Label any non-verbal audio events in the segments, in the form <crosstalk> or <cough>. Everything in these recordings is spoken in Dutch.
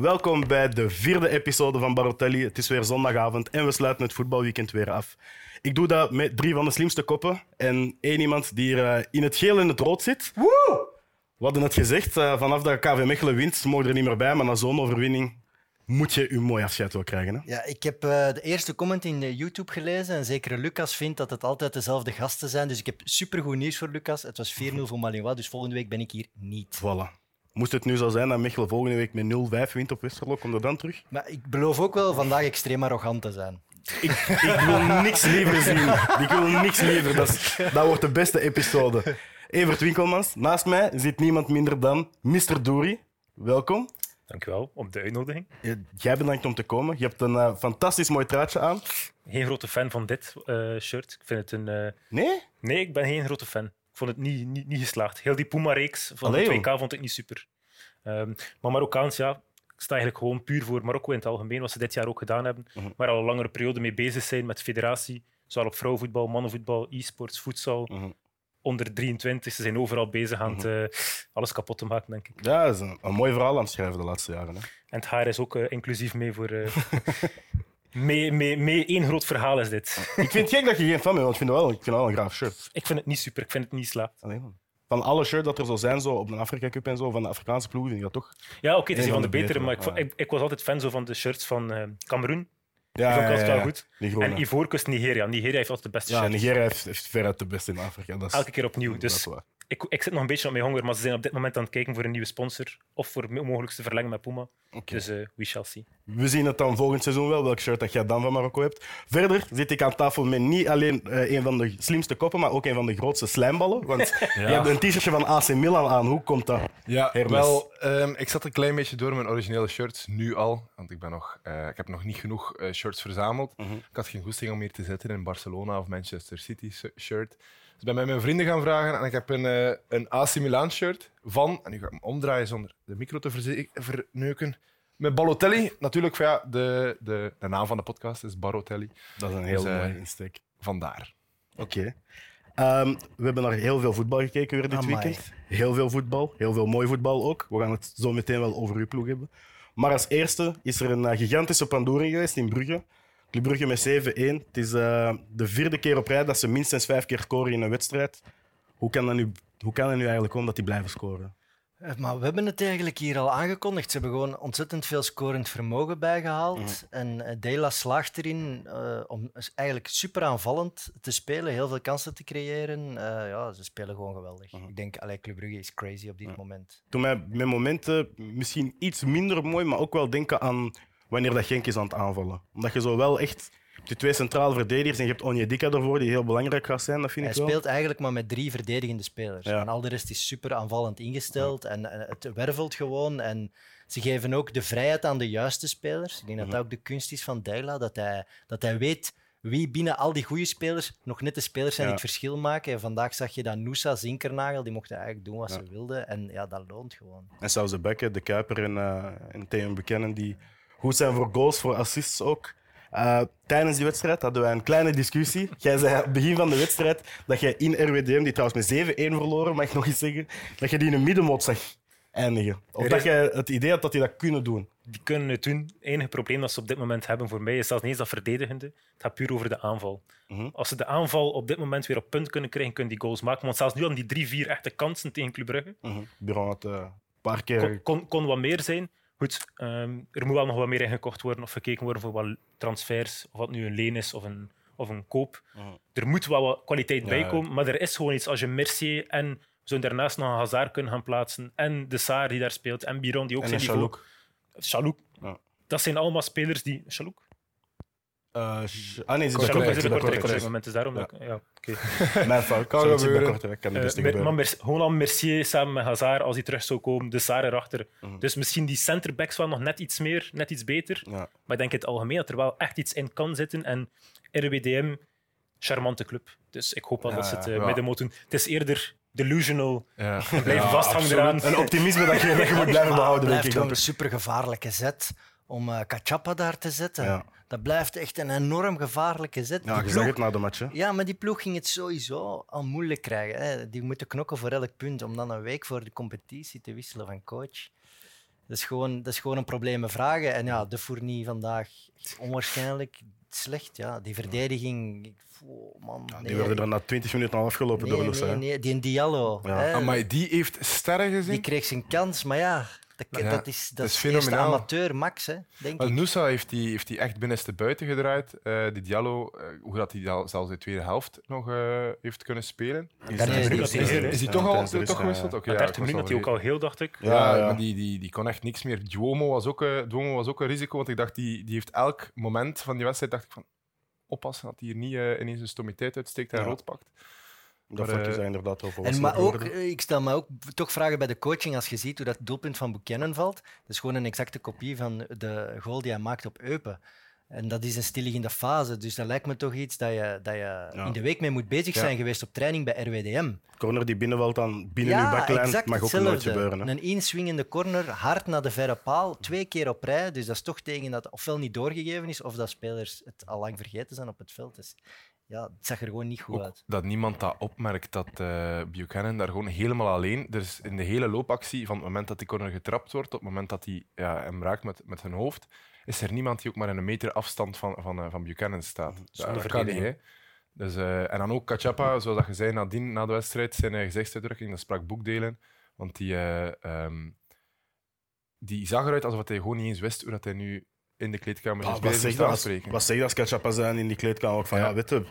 Welkom bij de vierde episode van Barotelli. Het is weer zondagavond en we sluiten het voetbalweekend weer af. Ik doe dat met drie van de slimste koppen en één iemand die hier eh, in het geel en het rood zit. We hadden het gezegd, eh, vanaf dat KV Mechelen wint, mogen er niet meer bij, maar na zo'n overwinning moet je je mooi afscheid wel krijgen. Hè? Ja, ik heb eh, de eerste comment in de YouTube gelezen en zeker Lucas vindt dat het altijd dezelfde gasten zijn. Dus ik heb supergoed nieuws voor Lucas. Het was 4-0 voor Malinois, dus volgende week ben ik hier niet. Voilà. Moest het nu zo zijn dat Mechelen volgende week met 0-5 wint op Westerlo, komt er dan terug? Maar ik beloof ook wel vandaag extreem arrogant te zijn. Ik, ik wil niks liever zien. Ik wil niks liever. Dat, is- dat wordt de beste episode. Evert Winkelmans, naast mij zit niemand minder dan Mr. Doeri. Welkom. Dankjewel op de uitnodiging. Eh, Jij bedankt om te komen. Je hebt een eh, fantastisch mooi truitje aan. Geen grote fan van dit eh, shirt. Ik vind het een. eh, Nee? Nee, ik ben geen grote fan. Ik vond het niet, niet, niet geslaagd. Heel die Puma-reeks van Allee, de joh. 2K vond ik niet super. Ehm, maar Marokkaans, ja, ik sta eigenlijk gewoon puur voor Marokko in het algemeen, wat ze dit jaar ook gedaan hebben. Mhm. Maar al een langere periode mee bezig zijn met de federatie. Zowel op vrouwenvoetbal, mannenvoetbal, e-sports, voedsel. Mhm. Onder 23, ze zijn overal bezig aan het, eh, alles kapot te maken, denk ik. Ja, dat is een, een mooi verhaal aan het schrijven de laatste jaren. Hè. En het haar is ook eh, inclusief mee voor. eh <laughs> mee, mee, mee één groot verhaal is dit. Ik vind het gek dat je geen fan bent, want ik vind het wel, ik vind wel een graaf shirt. Ik vind het niet super, ik vind het niet. Allee, man. Van alle shirts dat er zo zijn, zo op een Afrika Cup en zo, van de Afrikaanse ploegen, vind ik dat toch? Ja, oké, het is Een van de de betere, maar ik, ja. ik, ik was altijd fan zo van de shirts van eh Cameroen. Ja, Die vond ik altijd wel goed. En Ivoorkust Nigeria. Nigeria heeft altijd de beste ja, shirts. Nigeria heeft, heeft veruit de beste in Afrika. Dat is, Elke keer opnieuw. Dus. Ik, ik zit nog een beetje op mijn honger, maar ze zijn op dit moment aan het kijken voor een nieuwe sponsor. Of voor het mogelijkste verlengen met Puma. Dus eh, we shall see. We zien het dan volgend seizoen wel, welk shirt dat jij dan van Marokko hebt. Verder zit ik aan tafel met niet alleen eh, een van de slimste koppen, maar ook een van de grootste slijmballen. Want <laughs> je hebt een t-shirtje van AC Milan aan. Hoe komt dat? Ja, Hermes. wel, ehm, ik zat een klein beetje door mijn originele shirts, nu al. Want ik, ben nog, eh, ik heb nog niet genoeg eh, shirts verzameld. Mhm. Ik had geen goesting om hier te zitten in een Barcelona of Manchester City shirt. Dus ik ben met mijn vrienden gaan vragen en ik heb een, eh, een AC Milan shirt van, en nu ga ik hem omdraaien zonder de micro te verze- verneuken, met Balotelli. Natuurlijk, van ja, de, de, de naam van de podcast is Barotelli. Dat is een heel Dus, eh, mooie insteek. Vandaar. Oké. Ehm, we hebben naar heel veel voetbal gekeken weer dit Amai. weekend. Heel veel voetbal, heel veel mooi voetbal ook. We gaan het zo meteen wel over uw ploeg hebben. Maar als eerste is er een eh, gigantische pandoering geweest in Brugge. Club Brugge met 7-1. Het is eh, de vierde keer op rij dat ze minstens vijf keer scoren in een wedstrijd. Hoe kan dat nu, hoe kan het nu eigenlijk komen dat die blijven scoren? Eh, Maar we hebben het eigenlijk hier al aangekondigd. Ze hebben gewoon ontzettend veel scorend vermogen bijgehaald. Mhm. En eh, Dela slaagt erin om eigenlijk super aanvallend te spelen, heel veel kansen te creëren. Ja, ze spelen gewoon geweldig. Mhm. Ik denk, allee, Club Brugge is crazy op dit moment. Toen mij met momenten misschien iets minder mooi, maar ook wel denken aan wanneer dat Genk is aan het aanvallen. Omdat je zo wel echt... Die twee centrale verdedigers en je hebt Onyedika ervoor, die heel belangrijk gaat zijn, dat vind Hij ik wel. speelt eigenlijk maar met drie verdedigende spelers. Ja. En al de rest is super aanvallend ingesteld en, en het wervelt gewoon. En ze geven ook de vrijheid aan de juiste spelers. Ik denk dat dat ook de kunst is van Deila, dat hij, dat hij weet wie binnen al die goede spelers nog net de spelers zijn die het verschil maken. En vandaag zag je dat Noosa, Zinkernagel, die mochten eigenlijk doen wat ze wilden. En ja, dat loont gewoon. En zelfs de bekken, de Kuiper en, eh en Theo Bekennen, die goed zijn voor goals, voor assists ook. Eh, tijdens die wedstrijd hadden wij een kleine discussie. Jij zei aan het begin van de wedstrijd dat jij in RWDM, die trouwens met 7-1 verloren, mag ik nog eens zeggen, dat je die in een middenmot zag eindigen. Of dat jij het idee had dat die dat kunnen doen. Die kunnen het doen. Het enige probleem dat ze op dit moment hebben voor mij is zelfs niet eens dat verdedigende. Het gaat puur over de aanval. Mhm. Als ze de aanval op dit moment weer op punt kunnen krijgen, kunnen die goals maken. Want zelfs nu aan die drie, vier echte kansen tegen Club Brugge, Bureau had eh, een paar keer... kon, kon, kon wat meer zijn. Goed, ehm, er moet wel nog wat meer ingekocht worden of gekeken worden voor wat transfers, of wat nu een leen is of een, of een koop. Er moet wel wat kwaliteit Ja, bij komen, maar er is gewoon iets als je Mercier en zouden daarnaast nog een Hazard kunnen gaan plaatsen en de Saar die daar speelt en Biron die ook en zijn niveau... Chalouk. Chalouk. Ja. Dat zijn allemaal spelers die... Chalouk? Eh, Ch- ah nee, ze is bij is de Kortrijk, Kortrijk op dit juist. moment, dus daarom... Ja. dat ik- Ja, oké. <laughs> Mijn fout. Kan gebeuren. Kan het Eh, beste maar Mer- Mercier samen met Hazard, als hij terug zou komen, de Saar erachter. Mhm. Dus misschien die centerbacks wel nog net iets meer, net iets beter. Ja. Maar ik denk in het algemeen dat er wel echt iets in kan zitten. En RWDM, charmante club. Dus ik hoop wel Ja, dat ze het ja. eh, midden moeten doen. Het is eerder delusional. Ja. <laughs> Blijven Ja, vasthangen eraan. Een optimisme dat je, dat je moet <laughs> blijven behouden, denk blijft een super gevaarlijke zet om eh Kachapa daar te zetten. Dat blijft echt een enorm gevaarlijke zet. Ja, Die je ploeg- zag het na de match. hè. Ja, maar die ploeg ging het sowieso al moeilijk krijgen. Hè. Die moeten knokken voor elk punt om dan een week voor de competitie te wisselen van coach. Dat is gewoon, dat is gewoon een probleem met vragen. En ja, de Fournie vandaag onwaarschijnlijk slecht. Ja, die verdediging, oh, man. Ja, nee. die werden er na 20 minuten al afgelopen door nee, Lussen. nee, hè. nee, die Diallo. Ja. hè, Amai, die heeft sterren gezien. die kreeg zijn kans, maar ja, dat, Ja, dat is, dat is, amateur, Max, hè, denk ik. Noosa heeft die, heeft die echt binnenste buiten gedraaid. Eh, die Diallo, eh, hoe dat hij zelfs de tweede helft nog eh, heeft kunnen spelen. Is hij toch al toch gewisseld? ja, 30 ik was minuten had hij ook al heel, dacht ik. Ja, Ja, ja. maar die, die, die kon echt niks meer. Duomo was ook, eh, Duomo was ook een risico, want ik dacht, die, die heeft elk moment van die wedstrijd dacht ik van oppassen dat hij hier niet ineens een stomiteit uitsteekt en Ja. rood pakt. Dat Maar, eh, over. En maar ook, eh, ik stel me ook toch vragen bij de coaching als je ziet hoe dat doelpunt van Buchanan valt. Dat is gewoon een exacte kopie van de goal die hij maakt op Eupen. En dat is een stilliggende fase. Dus dat lijkt me toch iets dat je, dat je Ja. in de week mee moet bezig Ja. zijn geweest op training bij RWDM. Corner die binnenvalt dan binnen uw baklijn, exact mag ook nooit gebeuren. Hè. Een inswingende corner, hard naar de verre paal, twee keer op rij. Dus dat is toch tegen dat ofwel niet doorgegeven is, of dat spelers het al lang vergeten zijn op het veld. Dus ja, het zag er gewoon niet goed Ook uit. dat niemand dat opmerkt, dat eh, Buchanan daar gewoon helemaal alleen... Er is in de hele loopactie, van het moment dat die corner getrapt wordt, tot het moment dat hij ja, hem raakt met, met zijn hoofd, is er niemand die ook maar in een meter afstand van, van, eh, van Buchanan staat. Zonder dat kan niet, verdediging. hè. Dus, eh, en dan ook Cachapa, zoals dat je zei nadien, na de wedstrijd, zijn uh, gezichtsuitdrukking, dat sprak boekdelen. Want die, eh, ehm, die zag eruit alsof hij gewoon niet eens wist hoe dat hij nu in de kleedkamer zijn Ah, wat spelers zeg moest je als, aanspreken. wat zeg je als Ketchup zijn in die kleedkamer? Ook van, Ja. ja. weet je,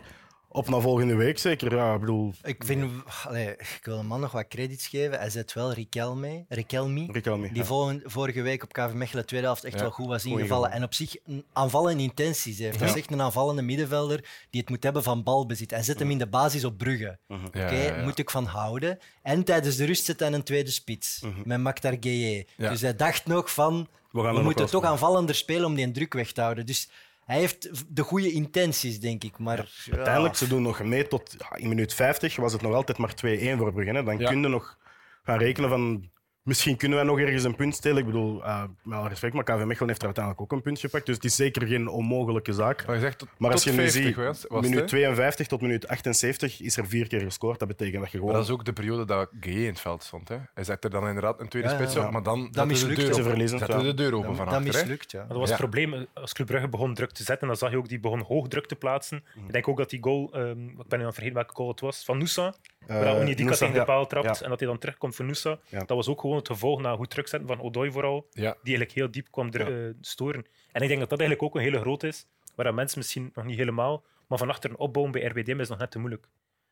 op naar volgende week zeker. Ja, ik bedoel, Ik, vind, allee, ik wil de man nog wat credits geven. Hij zet wel Riquelme, Riquelme, Riquelme. die ja. volgende- vorige week op KV Mechelen tweede helft echt Ja, wel goed was ingevallen. En op zich een aanvallende intenties heeft. Dat is echt een aanvallende middenvelder die het moet hebben van balbezit. Hij zet hem in de basis op Brugge. Ja, Oké, ja, ja. moet ik van houden. En tijdens de rust zet hij een tweede spits met Maktar Gueye. Ja. Dus hij dacht nog van, We, gaan we er nog moeten toch aanvallender spelen om die druk weg te houden. Dus hij heeft de goede intenties, denk ik. Maar ja, Uiteindelijk, ze doen nog mee tot ja, in minuut 50 was het nog altijd maar 2-1 voor Brugge. Hè. Dan Ja. kun je nog gaan rekenen van... Misschien kunnen wij nog ergens een punt stelen. Ik bedoel, eh, met alle respect, maar KV Mechelen heeft er uiteindelijk ook een punt gepakt. Dus het is zeker geen onmogelijke zaak. Maar je zegt tot, Maar als tot je nu 50 ziet, was, was het, minuut hè? 52 tot minuut 78 is er vier keer gescoord. Dat betekent dat je Maar gewoon... dat is ook de periode dat Gueye in het veld stond. Hè. Hij zet er dan inderdaad een tweede Ja, spits ja. op, maar dan zetten ze de mislukt deur open. verliezen, ja. de deur open dat, van dat achter. mislukt, ja. Maar dat was Ja. het probleem. Als Club Brugge begon druk te zetten, dan zag je ook die begon hoog druk te plaatsen. Mhm. Ik denk ook dat die goal, ehm, ik ben nu aan het vergeten welke goal het was, van Noussa, Eh, waar Onyedika Nusa, tegen de ja. paal trapt Ja. en dat hij dan terugkomt voor Noussa. Ja. Dat was ook gewoon het gevolg na goed terugzetten van Odoi vooral, Ja. die eigenlijk heel diep kwam eh, storen. En ik denk dat dat eigenlijk ook een hele groot is, waar dat mensen misschien nog niet helemaal, maar van achteren opbouwen bij RBDM is nog net te moeilijk.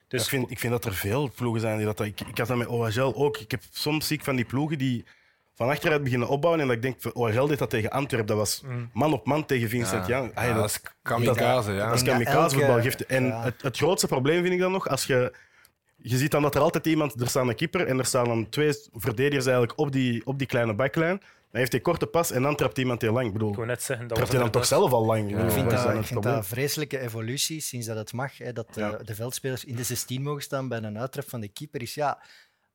Dus ik, vind, ik vind dat er veel ploegen zijn die dat... Ik, ik had dat met OHL ook. Ik heb soms zie ik van die ploegen die van achteruit beginnen opbouwen en dat ik denk, OHL deed dat tegen Antwerpen. Dat was Mm. man op man tegen Vincent Ja. Young. Ja, dat is kamikaze. Ja. Dat is elke- geeft- En ja. het, het grootste probleem vind ik dan nog, als je... Je ziet dan dat er altijd iemand... Er staat een keeper en er staan dan twee verdedigers eigenlijk op die, op die kleine backlijn. Dan heeft hij korte pas en dan trapt iemand heel lang. Ik bedoel, ik net zeggen, dat trapt hij dan toch zelf al lang? Ja. Ik vind, dat, ik vind dat een vreselijke evolutie sinds dat het mag. Hè, dat de, Ja. de veldspelers in de 16 mogen staan bij een uittrap van de keeper. Is, ja,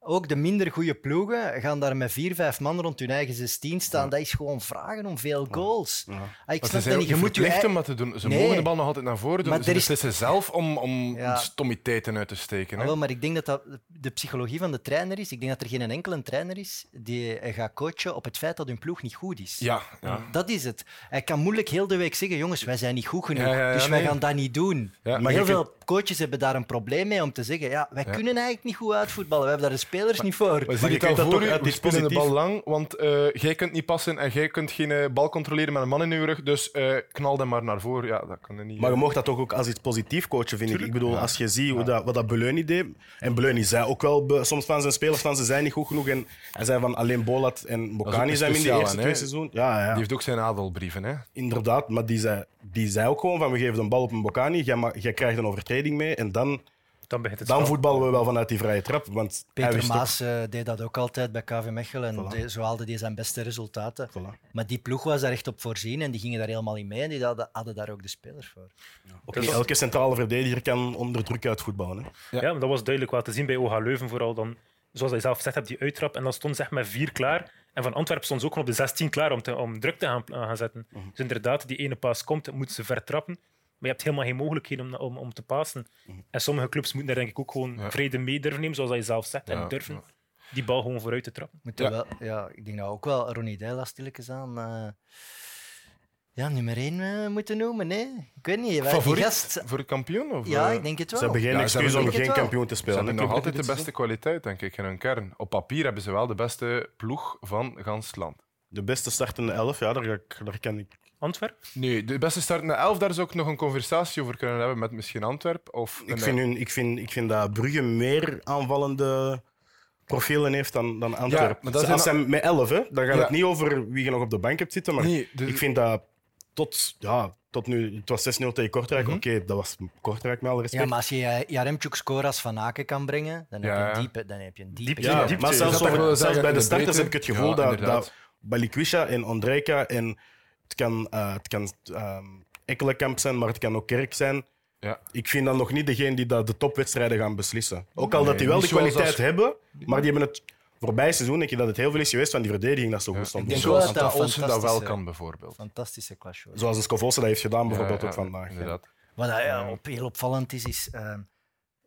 ook de minder goede ploegen gaan daar met vier, vijf man rond hun eigen 16 staan. Dat is gewoon vragen om veel goals. Ja. Ah, ik snap dat niet. Je moet je om dat te doen. Ze Nee. mogen de bal nog altijd naar voren doen. Maar Ze is- beslissen zelf om, om stommiteiten uit te steken. Ah, Hè. wel, maar ik denk dat dat de psychologie van de trainer is. Ik denk dat er geen enkele trainer is die eh, gaat coachen op het feit dat hun ploeg niet goed is. Ja, ja. Dat is het. Hij kan moeilijk heel de week zeggen: jongens, wij zijn niet goed genoeg. Dus wij nee. gaan dat niet doen. Maar heel veel coaches hebben daar een probleem mee om te zeggen: ja, wij kunnen eigenlijk niet goed uitvoetballen. We hebben daar de spelers niet voor. Maar Maar zie je je het al kijkt dat voor toch u? uit We spelen de bal lang, want eh, jij kunt niet passen en jij kunt geen eh, bal controleren met een man in uw rug. Dus eh, knal hem maar naar voren. Ja, dat kan er niet. Maar je mag dat toch ook als iets positiefs coachen, vind ik. Ik bedoel, als je ziet hoe dat, wat dat Beleuni deed... En Beleuni zei ook wel be- soms van zijn spelers van ze zijn niet goed genoeg. En hij zei van alleen Bolat en Bocani een zijn in de eerste twee seizoenen. Ja, ja, Die heeft ook zijn adelbrieven. Hè? inderdaad. Maar die zei, die zei ook gewoon van we geven een bal op een Bocani, jij, ma- jij krijgt een overtreding mee. En dan, Dan begint het dan spel. voetballen we wel vanuit die vrije trap. Want Peter Maas eh, deed dat ook altijd bij KV Mechelen. En Voilà. de- zo haalde hij zijn beste resultaten. Voilà. Maar die ploeg was daar echt op voorzien en die gingen daar helemaal in mee. En die hadden, hadden daar ook de spelers voor. Oké, elke centrale verdediger kan onder druk uit voetballen. Hè. Ja, maar dat was duidelijk wel te zien bij OH Leuven vooral. Dan, zoals hij zelf zegt, heb die uittrap en dan stond ze echt met vier klaar. En van Antwerpen stond ze ook gewoon op de 16 klaar om, te, om druk te gaan, aan gaan zetten. Mhm. Dus inderdaad, die ene paas komt, moeten ze vertrappen. Maar je hebt helemaal geen mogelijkheden om, om, om te pasen. Mhm. En sommige clubs moeten daar denk ik ook gewoon Ja. vrede mee durven nemen, zoals hij zelf zegt, en durven. die bal gewoon vooruit te trappen. Moet Ja. wel, ja, ik denk dat ook wel Ronnie Deila stilletjes aan. eh, ja, nummer 1 moeten noemen. Nee? Ik weet niet. Favoriet gast, voor de kampioen? Of, ja, eh, ik denk het Ze wel. hebben geen Ja, ze excuus hebben om geen kampioen te Ze spelen. hebben hè, nog altijd de beste kwaliteit, denk ik, in hun kern. Op papier hebben ze wel de beste ploeg van gans land. De beste startende elf, ja, daar, ga ik- daar kan ik. Antwerp? Nee, de beste startende elf, daar zou ik nog een conversatie over kunnen hebben met misschien Antwerp. Of Ik vind, hun, ik, vind, ik vind dat Brugge meer aanvallende profielen heeft dan, dan Antwerpen. maar dat is Als hij met elf, hè, dan gaat Ja. het niet over wie je nog op de bank hebt zitten. Maar Nee, dus- ik vind dat tot, ja, tot nu, het was 6-0 tegen Kortrijk. Mhm. Oké, dat was Kortrijk met alle respect. Ja, maar als je Jaremchuk score als Van Aken kan brengen, dan heb je Ja, ja. een diepe, dan heb je een diepe Diepte, Ja, diepte. maar zelfs, over- zelfs bij de starters heb ik het gevoel Ja, dat Balikwisha en Ondrejka en het kan, eh het kan ehm, Ekkelenkamp zijn, maar het kan ook Kerk zijn. Ja. Ik vind dan nog niet degene die dat de topwedstrijden gaan beslissen. Ook al Nee, dat die wel de kwaliteit als- hebben, maar die hebben het voorbije seizoen denk je dat het heel veel is geweest van die verdediging dat zo goed Ja, stond. ik denk wel dat dat Anta Olsen dat wel kan, bijvoorbeeld. fantastische klasje. hoor. Zoals de Scovolse dat heeft gedaan, bijvoorbeeld Ja, ook ja, vandaag. ja. Inderdaad. Wat ja, heel opvallend is, is ehm,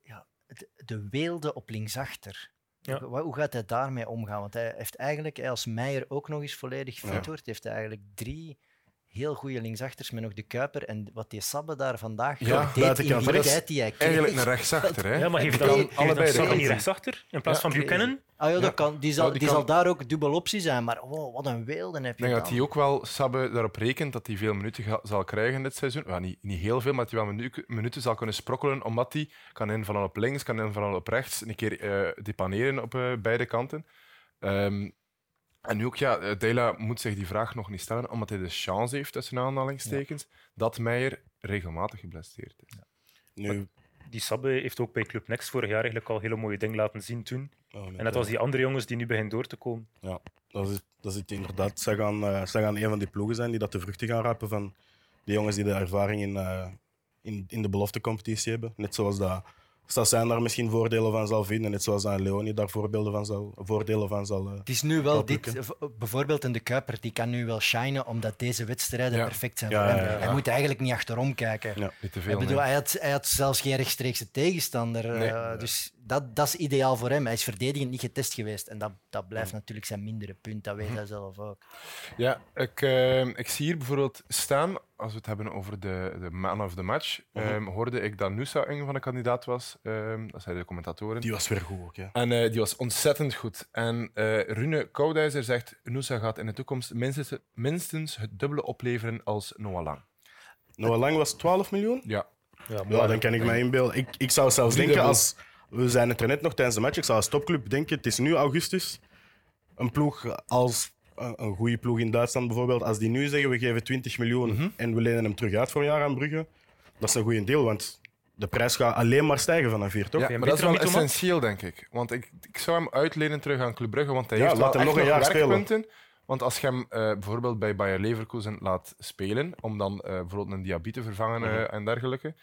ja, de, de weelde op linksachter. Ja. Hoe- gaat hij daarmee omgaan? Want hij heeft eigenlijk, hij als Meijer ook nog eens volledig fit Ja. wordt, heeft hij eigenlijk drie heel goede linksachters met nog de Kuiper. En wat die Sabbe daar vandaag Ja, deed in die tijd die hij kreeg. Eigenlijk een rechtsachter, hè? Ja, maar geef Ik dan, dan allebei Sabbe niet rechtsachter in plaats Ja, van Buchanan? Ah, ja, dat Ja. kan, die, zal, Ja, die, die kan- zal daar ook dubbel optie zijn. Maar oh, wat een weelde heb Ik je denk dat hij ook wel Sabbe daarop rekent dat hij veel minuten ga- zal krijgen dit seizoen. Ja, niet, niet heel veel, maar dat hij wel minu- minuten zal kunnen sprokkelen, omdat hij kan invallen op links, kan invallen op rechts, een keer eh depaneren op eh, beide kanten. Ehm, en nu ook, ja, eh, Deila moet zich die vraag nog niet stellen, omdat hij de chance heeft, tussen aanhalingstekens, dat Meijer regelmatig geblesseerd is. Nu, Die Sabbe heeft ook bij Club Next vorig jaar eigenlijk al hele mooie dingen laten zien toen. oh, nee, En dat was die andere jongens die nu beginnen door te komen. Dat is, dat is het inderdaad. Zij gaan, zij gaan een van die ploegen zijn die dat de vruchten gaan rapen van die jongens die de ervaring in, eh, in, in de beloftecompetitie hebben. Net zoals dat Sassijn daar misschien voordelen van zal vinden, net zoals dat Leonie daar voorbeelden van zal, voordelen van zal... eh, Het is nu wel dit, bijvoorbeeld in de Kuiper, die kan nu wel shinen omdat deze wedstrijden Ja. perfect zijn Ja, voor hem. ja, ja. Hij moet eigenlijk niet achterom kijken. Ja. Niet te Ik veel. bedoel, nee. hij, had, hij had zelfs geen rechtstreekse tegenstander. Nee. eh, dus dat, dat is ideaal voor hem. Hij is verdedigend niet getest geweest. En dat, dat blijft natuurlijk zijn mindere punt. Dat weet hij zelf ook. Ja, ik, eh, ik zie hier bijvoorbeeld staan, als we het hebben over de, de man of the match, Mhm. ehm, hoorde ik dat Nusa een van de kandidaat was. ehm, dat zeiden de commentatoren. Die was weer goed ook, ja. En eh, die was ontzettend goed. En eh Rune Koudijzer zegt, Nusa gaat in de toekomst minstens, minstens het dubbele opleveren als Noah Lang. Noah Lang was 12 miljoen? Ja, Ja, Ja, dan kan ik mij inbeelden. Ik, ik zou zelfs denken, als, we zijn het er net nog tijdens de match, ik zou als topclub denken, het is nu augustus, een ploeg als een, een goede ploeg in Duitsland bijvoorbeeld, als die nu zeggen we geven 20 miljoen Mhm. en we lenen hem terug uit voor een jaar aan Brugge, dat is een goede deal, want de prijs gaat alleen maar stijgen vanaf hier, toch? ja maar dat is wel Mitoma? essentieel, denk ik. Want ik, ik zou hem uitlenen terug aan Club Brugge, want hij Ja, heeft laat wel hem echt nog een jaar spelen. werkpunten. Want als je hem eh, bijvoorbeeld bij Bayer Leverkusen laat spelen, om dan eh, bijvoorbeeld een diabetes te vervangen Mhm. eh, en dergelijke,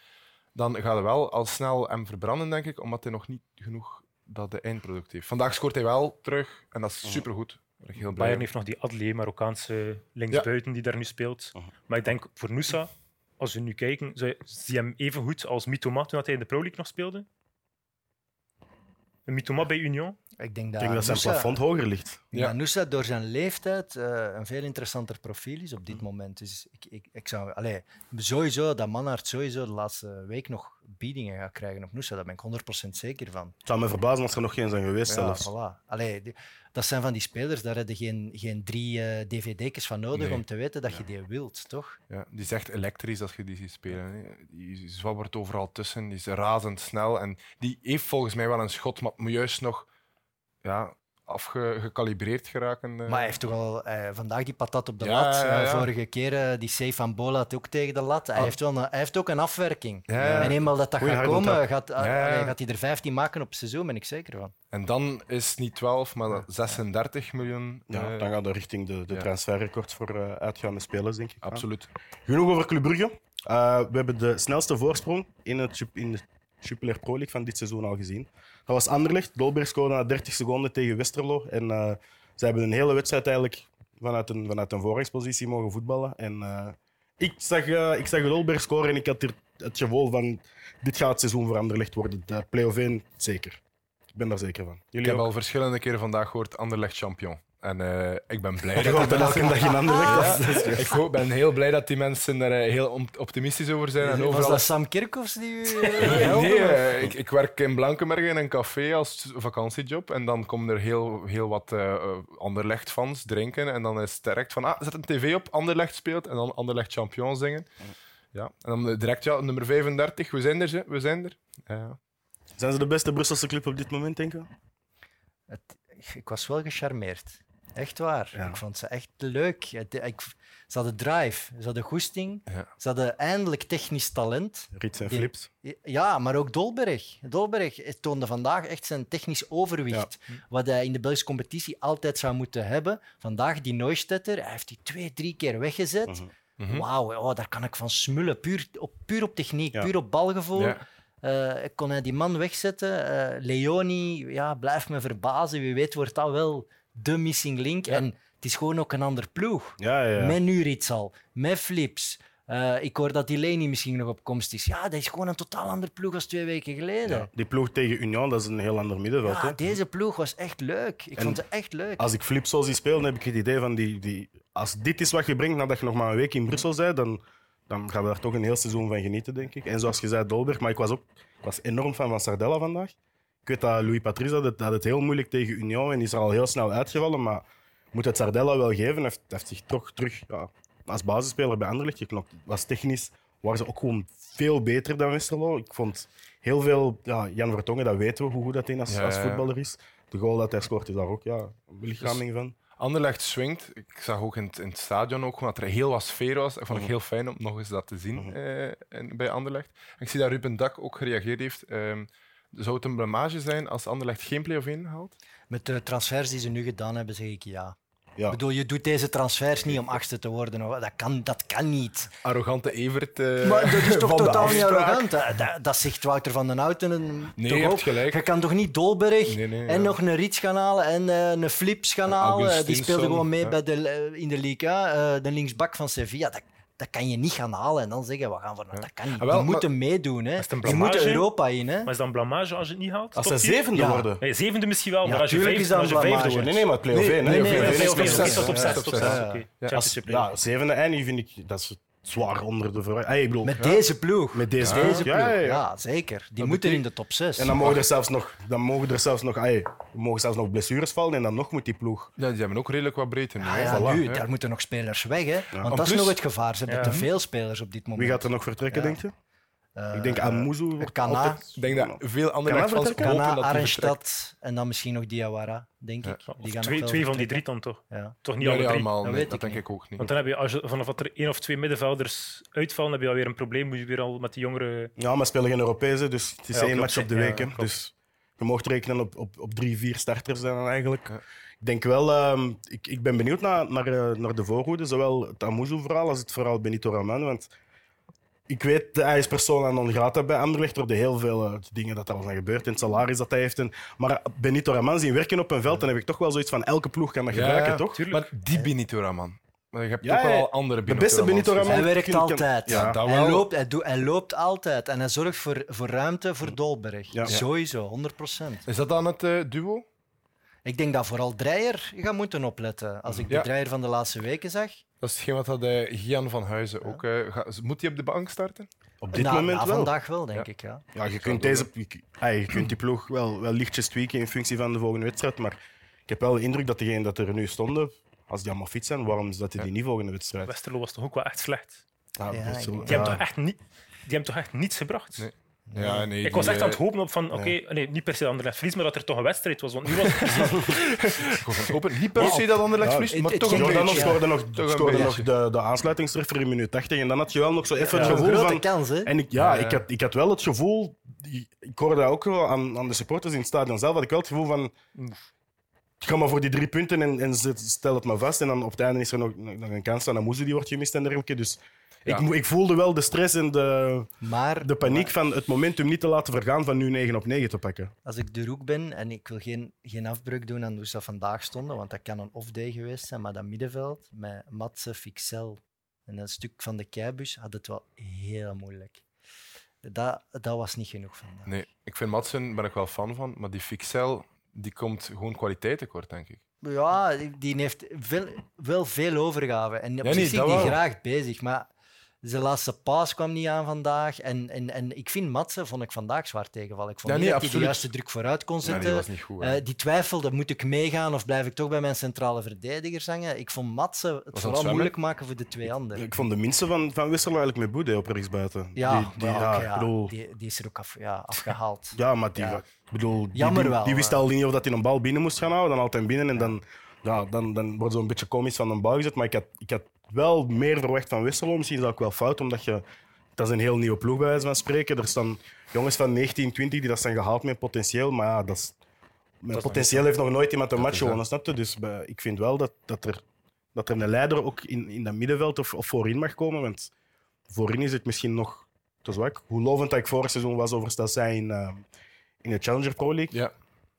dan gaat hij wel al snel hem verbranden, denk ik, omdat hij nog niet genoeg dat de eindproduct heeft. Vandaag scoort hij wel terug en dat is supergoed. Heel blij Bayern heeft nog die Adli, Marokkaanse linksbuiten die daar nu speelt. Maar ik denk voor Nusa, als we nu kijken, zie je hem even goed als Mitoma toen hij in de Pro League nog speelde? Een Mitoma bij Union? Ik denk Ik dat, denk dat zijn Nusa- plafond hoger ligt. ik Ja. Nusa door zijn leeftijd eh, een veel interessanter profiel is op Mhm. dit moment. Dus ik, ik, ik zou allee, sowieso dat Manhart sowieso de laatste week nog biedingen gaat krijgen op Nusa. Daar ben ik 100% zeker van. Het zou me verbazen als er nog geen zijn geweest Ja, zelfs. voilà. Allee, die- dat zijn van die spelers, daar heb je geen, geen drie eh, dvd'tjes van nodig Nee. om te weten dat je die wilt, toch? Ja, die is echt elektrisch als je die ziet spelen. hè. Die zwabbert overal tussen, die is razendsnel. En die heeft volgens mij wel een schot, maar moet juist nog ja, afgecalibreerd geraken. eh. Maar hij heeft toch al eh, vandaag die patat op de Ja, lat. ja, eh, ja. vorige keer eh, die save van Bola had ook tegen de lat. Hij, Ah. heeft, wel een, hij heeft ook een afwerking. Ja, ja. En eenmaal dat dat Goeie gaat komen, gaat, Ja, ja. allee, gaat hij er 15 maken op het seizoen, ben ik zeker van. En dan is het niet 12, maar 36 miljoen. Ja, dan gaat er richting de, de ja. transferrecords voor eh, uitgaande spelers, denk ik. Absoluut. Genoeg over Club Brugge. Eh, we hebben de snelste voorsprong in, het, in de Jupiler Pro League van dit seizoen al gezien. Dat was Anderlecht. Dolberg scoorde na 30 seconden tegen Westerlo. En eh, ze hebben een hele wedstrijd eigenlijk vanuit een, vanuit een voorrechtspositie mogen voetballen. En eh, ik, zag, eh, ik zag Dolberg scoren en ik had er het gevoel van dit gaat het seizoen voor Anderlecht worden. De play-off 1, zeker. ben daar zeker van. Ik Jullie heb ook? al verschillende keren vandaag gehoord Anderlecht champion. En eh, ik ben blij dat elke dag in Anderlecht. <laughs> ik hoop- ben heel blij dat die mensen er eh, heel optimistisch over zijn. En Was overal dat Sam Kerkhoffs die u eh? <laughs> Nee, ik, ik werk in Blankenberge in een café als vakantiejob. En dan komen er heel, heel wat eh eh, Anderlecht-fans drinken. En dan is het direct van, ah, zet een tv op, Anderlecht speelt. En dan Anderlecht champion zingen. Ja. En dan direct, ja, nummer 35, we zijn er, ze, we zijn er. Ja. Zijn ze de beste Brusselse club op dit moment, denk je? Het- ik was wel gecharmeerd. Echt waar. Ja. Ik vond ze echt leuk. Ik, ze hadden drive, ze hadden goesting, Ja. ze hadden eindelijk technisch talent. Rits en Flips. Ja, maar ook Dolberg. Dolberg toonde vandaag echt zijn technisch overwicht. Wat hij in de Belgische competitie altijd zou moeten hebben. Vandaag die Neustetter, hij heeft die twee, drie keer weggezet. Mhm. Mhm. Wauw, oh, daar kan ik van smullen. Puur op, puur op techniek, puur op balgevoel. Eh, kon hij die man wegzetten. Eh, Leoni, ja, blijft me verbazen. Wie weet wordt dat wel de missing link. En het is gewoon ook een ander ploeg. Ja, ja. ja. Met Nuritsal, met Flips. Eh, ik hoor dat Delaney misschien nog op komst is. Ja, dat is gewoon een totaal ander ploeg als twee weken geleden. Ja, Die ploeg tegen Union, dat is een heel ander middenveld. Ja, deze ploeg was echt leuk. Ik En vond ze echt leuk. Als ik Flips zo zie spelen, heb ik het idee van die, die, als dit is wat je brengt nadat je nog maar een week in Brussel bent, dan, dan gaan we daar toch een heel seizoen van genieten, denk ik. En zoals je zei, Dolberg, maar ik was ook ik was enorm fan van Sardella vandaag. Ik weet dat Louis Patrice had het, had het heel moeilijk tegen Union en is er al heel snel uitgevallen, maar moet het Sardella wel geven. Hij heeft, heeft zich toch terug ja, als basisspeler bij Anderlecht geknokt. Was technisch waren ze ook gewoon veel beter dan Westerlo. Ik vond heel veel... Ja, Jan Vertongen, dat weten we hoe goed dat hij als, Ja, als voetballer is. De goal dat hij scoort is daar ook ja, een belichaming van. Anderlecht swingt. Ik zag ook in het, in het stadion ook dat er heel wat sfeer was. Dat vond ik heel fijn om nog eens dat te zien eh, in- bij Anderlecht. En ik zie dat Ruben Dak ook gereageerd heeft. Ehm, zou het een blamage zijn als Anderlecht geen play-off 1 haalt? Met de transfers die ze nu gedaan hebben, zeg ik ja. Ja. Ik bedoel, je doet deze transfers niet om achtste te worden. Dat kan, dat kan niet. Arrogante Evert. eh, Maar dat is toch <laughs> totaal niet arrogant? Dat, dat, zegt Wouter van den Houten Nee, toch je hebt ook. gelijk. Je kan toch niet Dolberg Nee, nee, en ja. nog een Rits gaan halen en eh, een Flips gaan halen. Die speelde gewoon mee ja. bij de, eh, in de Liga. eh, de linksbak van Sevilla. Dat, dat kan je niet gaan halen en dan zeggen we gaan voor. Dat kan niet. Ah, wel, Die moeten meedoen. Hè. moeten blamage? Europa in. Hè. Maar is dat een blamage als je het niet haalt? Als ze zevende Ja. worden. Nee, zevende misschien wel, Ja, maar als je vijfde, is dat als je een vijfde blamage. wordt. Nee, nee, maar play-off Nee, één, hè. nee, Of nee, play-off nee, één Oké, is oké, top oké, zes, tot op hè. zes, Ja, tot ja, zes. ja. oké. Ja. Als, Championship ja, League. zevende en nu vind ik dat is zwaar onder de verwachting. Hey, ik bedoel, Met deze ploeg. met deze Deze ploeg. Ja, ja, Ja, ja. zeker. Die Dat moeten in de top 6. En dan mogen er zelfs nog, dan mogen er zelfs nog, ay, mogen zelfs nog blessures vallen en dan nog moet die ploeg. Ja, die hebben ook redelijk wat breedte. Ah, ja, voilà, nu, ja. daar moeten nog spelers weg. Hè? Want En dat is nog het gevaar. Ze hebben Ja. te veel spelers op dit moment. Wie gaat er nog vertrekken, Ja. denk je? Eh, ik denk Kana. altijd... Ik denk dat veel hopen Kana. Arnstad en dan misschien nog Diawara, denk Ja. ik. Die gaan twee, twee van die drie dan toch? Ja. Toch niet Nee, alle drie. allemaal. Dat nee, weet dat ik denk ik ook niet. Want dan heb je, als je, vanaf dat er één of twee middenvelders uitvallen, heb je alweer een probleem. Moet je weer al met die jongere... Ja, maar spelen geen Europese, dus het is Ja, één klopt, match op de week. dus je mocht rekenen op, op, op drie, vier starters dan eigenlijk. Ja. Ik denk wel, ehm, ik, ik ben benieuwd naar, naar, eh, naar de voorhoede, zowel het Amuzu-verhaal als het verhaal Benito Raman. Want ik weet, hij is persona non grata bij Anderlecht door de heel veel eh, dingen dat er al zijn gebeurd, en het salaris dat hij heeft. En, maar Benito Raman zien werken op een veld, dan heb ik toch wel zoiets van, elke ploeg kan dat Ja, gebruiken, toch? Tuurlijk. Maar die Benito Raman. Maar je hebt Ja, toch wel andere de beste Benito. Raman- Hij werkt kan- kan- altijd. Ja, dat hij, loopt, hij, doet, hij loopt altijd en hij zorgt voor, voor ruimte voor Dolberg. Ja. Sowieso, 100%. Is dat dan het eh, duo? Ik denk dat vooral Dreyer gaat moeten opletten. Als ik de Ja. Dreyer van de laatste weken zag. Dat is hetgeen wat dat, eh, Gian van Huizen ook... eh, gaat- moet hij op de bank starten? Op dit na, moment na wel. vandaag wel, denk Ja. ik. Ja. Ja, je kunt, deze, je, ah, je kunt die ploeg wel, wel lichtjes tweaken in functie van de volgende wedstrijd. Maar ik heb wel de indruk dat degenen dat er nu stonden, als die allemaal fit zijn, waarom zetten die niet volgende wedstrijd? Westerlo was toch ook wel echt slecht? Ja, Ja, dat Die, ja. hebben, toch echt niet, die hebben toch echt niets gebracht? Nee. Ja, nee. Ik was echt aan het eh, hopen op van, oké, nee, niet per se Anderlecht verlies, maar dat er toch een wedstrijd was. Want nu was <laughs> ik was aan het hopen. Niet per se dat Anderlecht Ja, verliest, het- maar toch een beetje. Ja. scoorde nog, scoorde nog de, de aansluitingstreffer in minuut 80 en dan had je wel nog zo even het Een gevoel grote van... kans, hè? En ik, ja, Ja, ja. Ik, had, ik had wel het gevoel, ik hoorde dat ook wel aan, aan de supporters in het stadion zelf, had ik wel het gevoel van, ik ga maar voor die drie punten en, en stel het maar vast. En dan op het einde is er nog, nog een kans aan Amuzu die wordt gemist en dergelijke. Dus Ja. ik, ik voelde wel de stress en de, Maar de paniek van het momentum niet te laten vergaan van nu 9 op 9 te pakken. als ik de roek ben en ik wil geen, geen afbreuk doen aan hoe ze vandaag stonden, want dat kan een off-day geweest zijn, maar dat middenveld met Matze, Fixel en een stuk van de keibus had het wel heel moeilijk. Dat, dat was niet genoeg vandaag. Nee, ik vind Madsen, ben ik wel fan van, maar die Fixel, die komt gewoon kwaliteit tekort, denk ik. Ja, die- heeft veel, wel veel overgave. En op Ja, zich nee, dat die wel. graag bezig. Maar zijn laatste paas kwam niet aan vandaag. En, en, en ik vind Matsen vond ik vandaag zwaar tegenvallen. Ik vond Ja, niet dat hij de juiste druk vooruit kon Ja, zetten. die goed. Eh, die twijfelde, moet ik meegaan of blijf ik toch bij mijn centrale verdediger hangen? Ik vond Matsen het vooral moeilijk maken voor de twee anderen. Ik vond de minste van, van Westerlo eigenlijk met Boede op rechtsbuiten. Ja, die, die, ja, bedoel, die, die is er ook af, ja, afgehaald. <laughs> ja, maar die, bedoel, die, Jammer die, wel, die wist al niet of dat hij een bal binnen moest gaan houden. Dan hem binnen en dan, ja, dan, dan wordt zo'n beetje komisch van een bal gezet. Maar ik had, ik had wel meer verwacht van Westerlo. Misschien is dat ook wel fout, omdat je... Dat is een heel nieuwe ploeg, bij wijze van spreken. Er staan jongens van 19, 20 die dat zijn gehaald met potentieel. Maar ja, dat is, met potentieel heeft nog nooit iemand een match gewonnen, snap je? Dus bij- ik vind wel dat, dat, er, dat er een leider ook in, in dat middenveld of, of voorin mag komen. Want voorin is het misschien nog te zwak. Hoe lovend dat ik vorig seizoen was over in, eh, in de Challenger Pro League. Ja,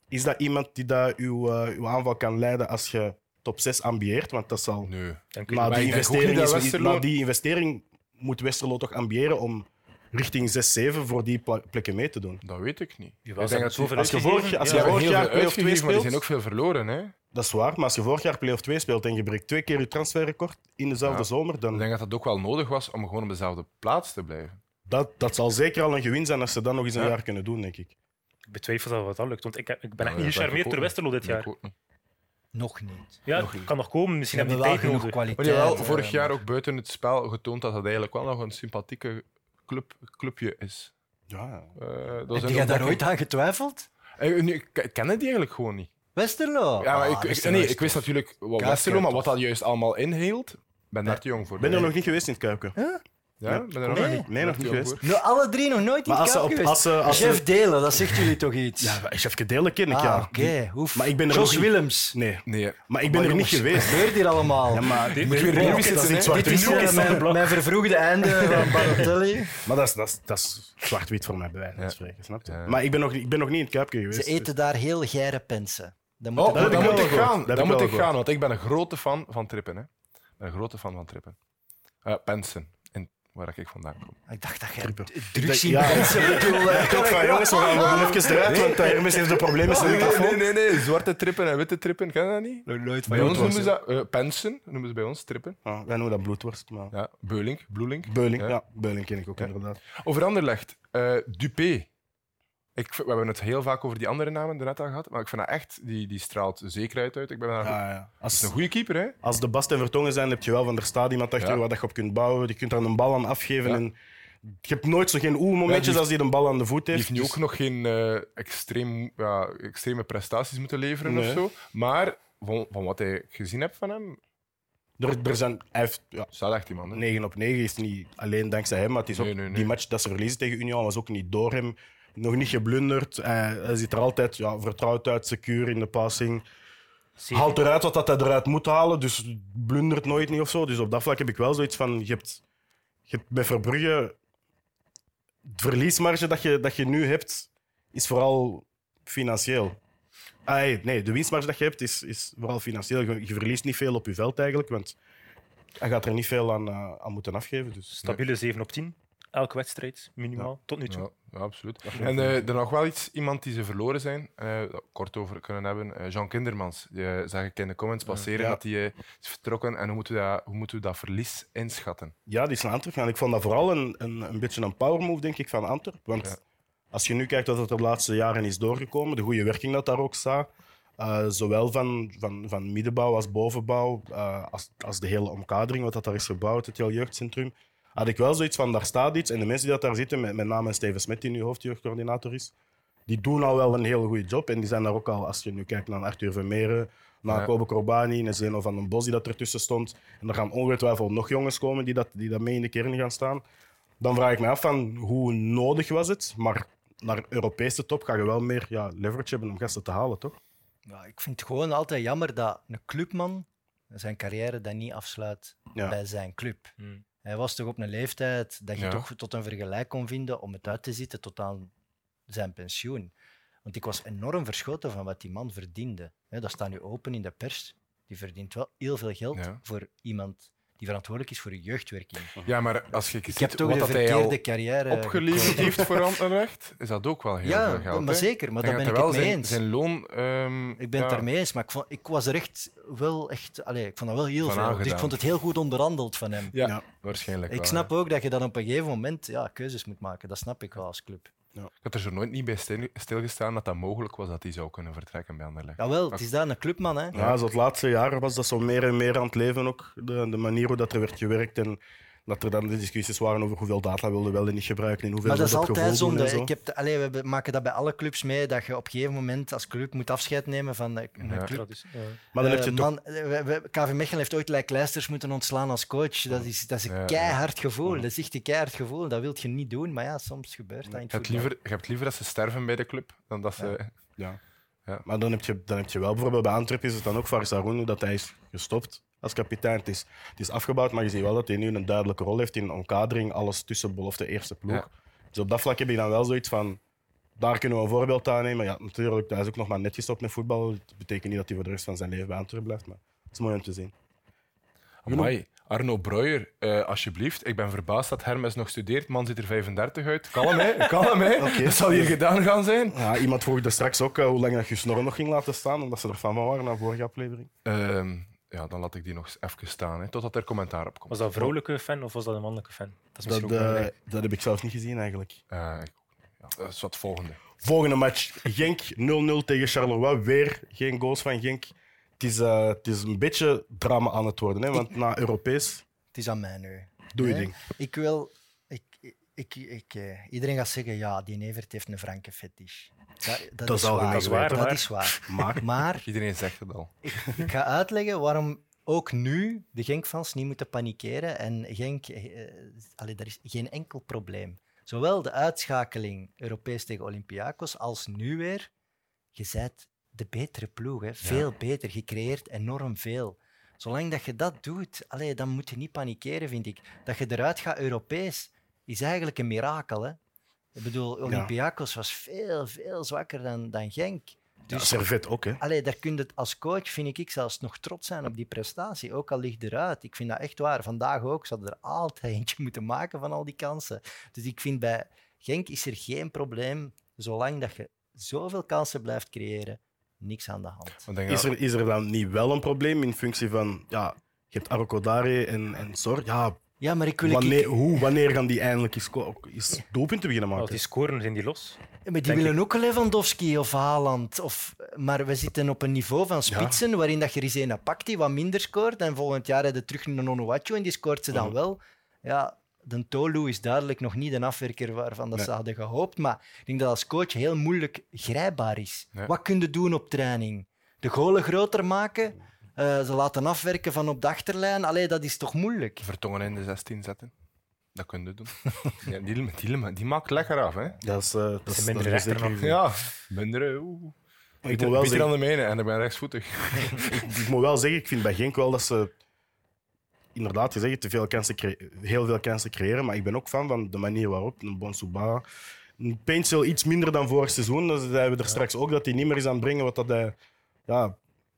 Is dat iemand die dat uw, eh, uw aanval kan leiden als je top 6 ambieert? Want dat zal... nee. Ik. Na Maar die, ik investering is, Westerlo- na die investering moet Westerlo toch ambiëren om richting 6, 7 voor die plekken mee te doen. Dat weet ik niet. Ik denk dat zoveel als je vorig- als Ze je Ja. hebben vorig heel jaar veel play-off uitgegeven, maar die zijn speelt- ook veel verloren. Hè? Dat is waar, maar als je vorig jaar play-off 2 speelt en je breekt twee keer je transferrecord in dezelfde Ja. zomer, Ik dan denk dat dat ook wel nodig was om gewoon op dezelfde plaats te blijven. dat, dat zal zeker al een gewin zijn als ze dat nog eens een Ja. jaar kunnen doen, denk ik. Ik betwijfel dat wat dat lukt, want ik, heb- ik ben Ja, echt niet gecharmeerd ik door Westerlo dit jaar. denk ik ook niet. Nog niet. Ja, Nog niet. kan nog komen, misschien hebben die tijd genoeg nodig. Maar kwaliteit. jawel, vorig eh, jaar ook buiten het spel getoond dat dat eigenlijk wel nog een sympathieke club, clubje is. Ja, Eh, dat Heb jij ook daar ooit aan getwijfeld? Eh, ik ken het eigenlijk gewoon niet. Westerlo? Ja, maar Ah, ik, Westerlo nee, ik wist natuurlijk wat Westerlo, maar wat dat juist allemaal inhield, ben daar te jong voor. ik ben er nog niet geweest in het Kuiken. Ja, ben er nog Nee. niet. Nee, nog niet geweest. Nou, alle drie nog nooit in Maar als ze op- als ze- als ze- Chef Delen, dat zegt jullie toch iets? Ja, chef Kedele ken ik, ah, ja. oké. Oef. Maar ik ben er Jos nog niet- Willems. Nee, Nee. maar ik ben er niet geweest. Wat gebeurt hier allemaal? Ja, maar, Dit- Moet weer dit- dit- zitten, is niet zwart Dit is eh, is mijn, blok. mijn vervroegde einde <laughs> van Balotelli. Maar dat is, dat is, dat is zwart-wit voor mij, bij wijze van Ja. spreken. Snap je? Ja. Maar ik ben, nog, ik ben nog niet in het Kuipje geweest. Ze eten daar heel geire pensen. Dat moet Oh, dan heb ik moet ik gaan. Dan moet ik gaan, want ik ben een grote fan van Trippen. Hè. Een grote fan van Trippen. Eh Pensen, waar ik vandaan kom. Ik dacht dat jij Trippen. drugs in ja. pensen bedoelde. <laughs> Ik dacht van, <laughs> jongens, we gaan, we gaan even eruit, want Hermes heeft een probleem met zijn nee, microfoon. nee, nee, nee. Zwarte trippen en witte trippen, ken je dat niet? nooit Bij ons noemen ze dat eh, pensen, noemen ze bij ons trippen. Ah, wij noemen dat bloedworst, maar... Ja, beulink, bloelink. Beuling, Ja. ja. Beuling ken ik ook Ja. inderdaad. Over Anderlecht, eh Dupé. Ik, we hebben het heel vaak over die andere namen daarnet al gehad, maar ik vind dat echt, die, die straalt zekerheid uit. Ik ben daar Ja, ja. Dat is Als, een goede keeper, hè? als de Bast en Vertongen zijn, heb je wel van der Staat iemand achter Ja. je waar dat je op kunt bouwen. Je kunt er een bal aan afgeven. En je hebt nooit zo geen oeh-momentjes als hij de bal aan de voet Die heeft. heeft nu Dus- ook nog geen eh, extreem, ja, extreme prestaties moeten leveren Nee. of zo. Maar van, van wat ik gezien heb van hem, er, er zijn, hij heeft ja, staat echt iemand. Hè? 9 op 9 is niet alleen dankzij hem, maar het is ook Nee, nee, nee. die match dat ze verliezen tegen Union was ook niet door hem. Nog niet geblunderd. Hij, hij ziet er altijd ja, vertrouwd uit, secuur in de passing. Zeker. Haalt eruit wat dat hij eruit moet halen, dus blundert nooit niet of zo. Dus op dat vlak heb ik wel zoiets van: je hebt, je hebt bij Verbrugge. Het verliesmarge dat je, dat je nu hebt, is vooral financieel. Ah, nee, nee, de winstmarge dat je hebt, is, is vooral financieel. Je, je verliest niet veel op je veld eigenlijk, want hij gaat er niet veel aan, eh, aan moeten afgeven. Dus. Stabiele 7 op 10. Elke wedstrijd, minimaal, tot nu toe. Ja, ja, absoluut. En eh, er nog wel iets, iemand die ze verloren zijn, eh, kort over kunnen hebben. eh, Jean Kindermans. Die eh, zag ik in de comments passeren Ja. dat hij is vertrokken. En hoe moeten, we dat, hoe moeten we dat verlies inschatten? Ja, die is naar Antwerpen gegaan. Ik vond dat vooral een, een, een beetje een power move, denk ik, van Antwerpen. Want Ja. als je nu kijkt wat er de laatste jaren is doorgekomen, de goede werking dat daar ook staat, eh, zowel van, van, van middenbouw als bovenbouw, eh, als, als de hele omkadering, wat dat daar is gebouwd, het hele jeugdcentrum, had ik wel zoiets van, daar staat iets. En de mensen die dat daar zitten, met, met name Steven Smet, die nu hoofdjeugdcoördinator is, die doen al wel een heel goede job. En die zijn daar ook al, als je nu kijkt naar Arthur Vermeeren, naar Ja. Kobe Corbani en Zeno van den Bos die dat ertussen stond. En er gaan ongetwijfeld nog jongens komen die dat, die dat mee in de kern gaan staan. Dan vraag ik me af van hoe nodig was het, maar naar Europese top ga je wel meer ja, leverage hebben om gasten te halen, toch? Ja, ik vind het gewoon altijd jammer dat een clubman zijn carrière dan niet afsluit Ja. bij zijn club. Hmm. Hij was toch op een leeftijd dat je Ja. toch tot een vergelijk kon vinden om het uit te zitten tot aan zijn pensioen. Want ik was enorm verschoten van wat die man verdiende. Dat staat nu open in de pers. Die verdient wel heel veel geld Ja. voor iemand die verantwoordelijk is voor de jeugdwerking. Ja, maar als je Ik ziet heb toch wat de dat hij carrière opgeleverd heeft voor Anderlecht, is dat ook wel heel veel Ja, maar zeker, maar daar gaat ben ik het wel mee zijn, eens. Zijn loon... ehm, Ik ben ja, het daarmee eens, maar ik, vond, ik was er echt wel echt... Allee, ik vond dat wel heel Van veel. Dus ik vond het heel goed onderhandeld van hem. Ja, Ja. waarschijnlijk Ik wel, snap ook dat je dan op een gegeven moment ja, keuzes moet maken. Dat snap ik wel als club. Ik had er zo nooit niet bij stil- stilgestaan dat dat mogelijk was dat hij zou kunnen vertrekken bij Anderlecht. Jawel, het is daar een clubman. Hè. Ja, zo het laatste jaar was dat zo meer en meer aan het leven ook. De, de manier hoe dat er werd gewerkt en dat er dan de discussies waren over hoeveel data wilden wel en niet gebruiken en hoeveel Maar dat is altijd zonde. zo. Ik heb allee, we maken dat bij alle clubs mee, dat je op een gegeven moment als club moet afscheid nemen van een Ja. club. Dat is, ja. Maar dan heb je toch... man, we- we- KV Mechelen heeft ooit Leisters moeten ontslaan als coach. Dat is, dat is een keihard gevoel. Dat is echt een keihard gevoel. Dat wil je niet doen, maar ja, soms gebeurt dat in het Je hebt, liever, je hebt liever dat ze sterven bij de club dan dat ze. Ja. Ja. Maar dan heb, je, dan heb je wel bijvoorbeeld bij Antwerpen is het dan ook Faris Haroun, dat hij is gestopt als kapitein. Het is, het is afgebouwd, maar je ziet wel dat hij nu een duidelijke rol heeft in omkadering, alles tussen belofte eerste ploeg. Ja. Dus op dat vlak heb je dan wel zoiets van, daar kunnen we een voorbeeld aan nemen. Ja, natuurlijk, hij is ook nog maar net gestopt met voetbal. Het betekent niet dat hij voor de rest van zijn leven bij Antwerpen blijft, maar het is mooi om te zien. Amai, Arno Breuer, eh, alsjeblieft. Ik ben verbaasd dat Hermes nog studeert. Man ziet er 35 uit. Kalm, hè? Kalm, hè? Dat zal hier gedaan gaan zijn. Ja, iemand vroeg er straks ook eh, hoe lang dat je snor nog ging laten staan, omdat ze er van waren na de vorige aflevering. Ehm, ja, dan laat ik die nog even staan, hè, totdat er commentaar op komt. Was dat een vrouwelijke fan of was dat een mannelijke fan? Dat is Dat, eh, dat heb ik zelf niet gezien eigenlijk. Eh, ik- ja, dat is wat volgende. Volgende match. Genk 0-0 tegen Charleroi. Weer geen goals van Genk. Het is, eh, het is een beetje drama aan het worden. Hè? Want na Europees, Het is aan mij nu. doe je Nee. ding. Ik wil... Ik, ik, ik, iedereen gaat zeggen, ja, die Evert heeft een franke fetish. Dat, dat, Dat is al waar. Dat is waar, Dat maar- is waar. Maar Maar <laughs> Iedereen zegt het al. ik, ik ga uitleggen waarom ook nu de Genk-fans niet moeten panikeren. En Genk, eh, eh, allee, daar is geen enkel probleem. Zowel de uitschakeling Europees tegen Olympiakos als nu weer. Je bent de betere ploeg. Hè. Veel beter. Je creëert enorm veel. Zolang dat je dat doet, allee, dan moet je niet panikeren, vind ik. Dat je eruit gaat Europees is eigenlijk een mirakel. Hè. Ik bedoel, Olympiakos was veel, veel zwakker dan, dan Genk. ja, Dus Servet ook. Hè? Allee, daar kun je het als coach, vind ik zelfs nog trots zijn op die prestatie. Ook al ligt eruit. Ik vind dat echt waar. Vandaag ook. Ze hadden er altijd eentje <laughs> moeten maken van al die kansen. Dus ik vind bij Genk is er geen probleem, zolang dat je zoveel kansen blijft creëren, niks aan de hand. Is er, is er dan niet wel een probleem in functie van... Ja, je hebt Arrokodare en, en Sor. Ja, Ja, maar ik wil... wanneer, ik- hoe, wanneer gaan die eindelijk eens, eens doelpunten beginnen maken? die scoren, zijn die los. Ja, maar die willen ook Lewandowski of Haaland. Of, maar we zitten op een niveau van spitsen waarin dat je er eens een pakt die wat minder scoort. En volgend jaar heb je terug een Onuachu en die scoort ze dan wel. Ja, de Tolu is duidelijk nog niet een afwerker waarvan dat ze hadden gehoopt. Maar ik denk dat als coach heel moeilijk grijpbaar is. Wat kun je doen op training? De golen groter maken? Eh, ze laten afwerken van op de achterlijn? Allee, dat is toch moeilijk? Vertongen in de 16 zetten. Dat kun je doen. <laughs> ja, die, die, die maakt lekker af, hè? Dat is, eh, dat is, minder dat rechter. Ja, minder. Oeh. Ik Beter, moet, wel zeggen, dan de mijne en ik ben rechtsvoetig. <laughs> ik moet wel zeggen, ik vind bij Genk wel dat ze inderdaad, je zegt, te veel kansen heel veel kansen creëren, maar ik ben ook fan van de manier waarop een Bonsuba, een Paintsel iets minder dan vorig seizoen, dus zeiden we er straks ook dat hij niet meer is aan het brengen wat dat hij ja,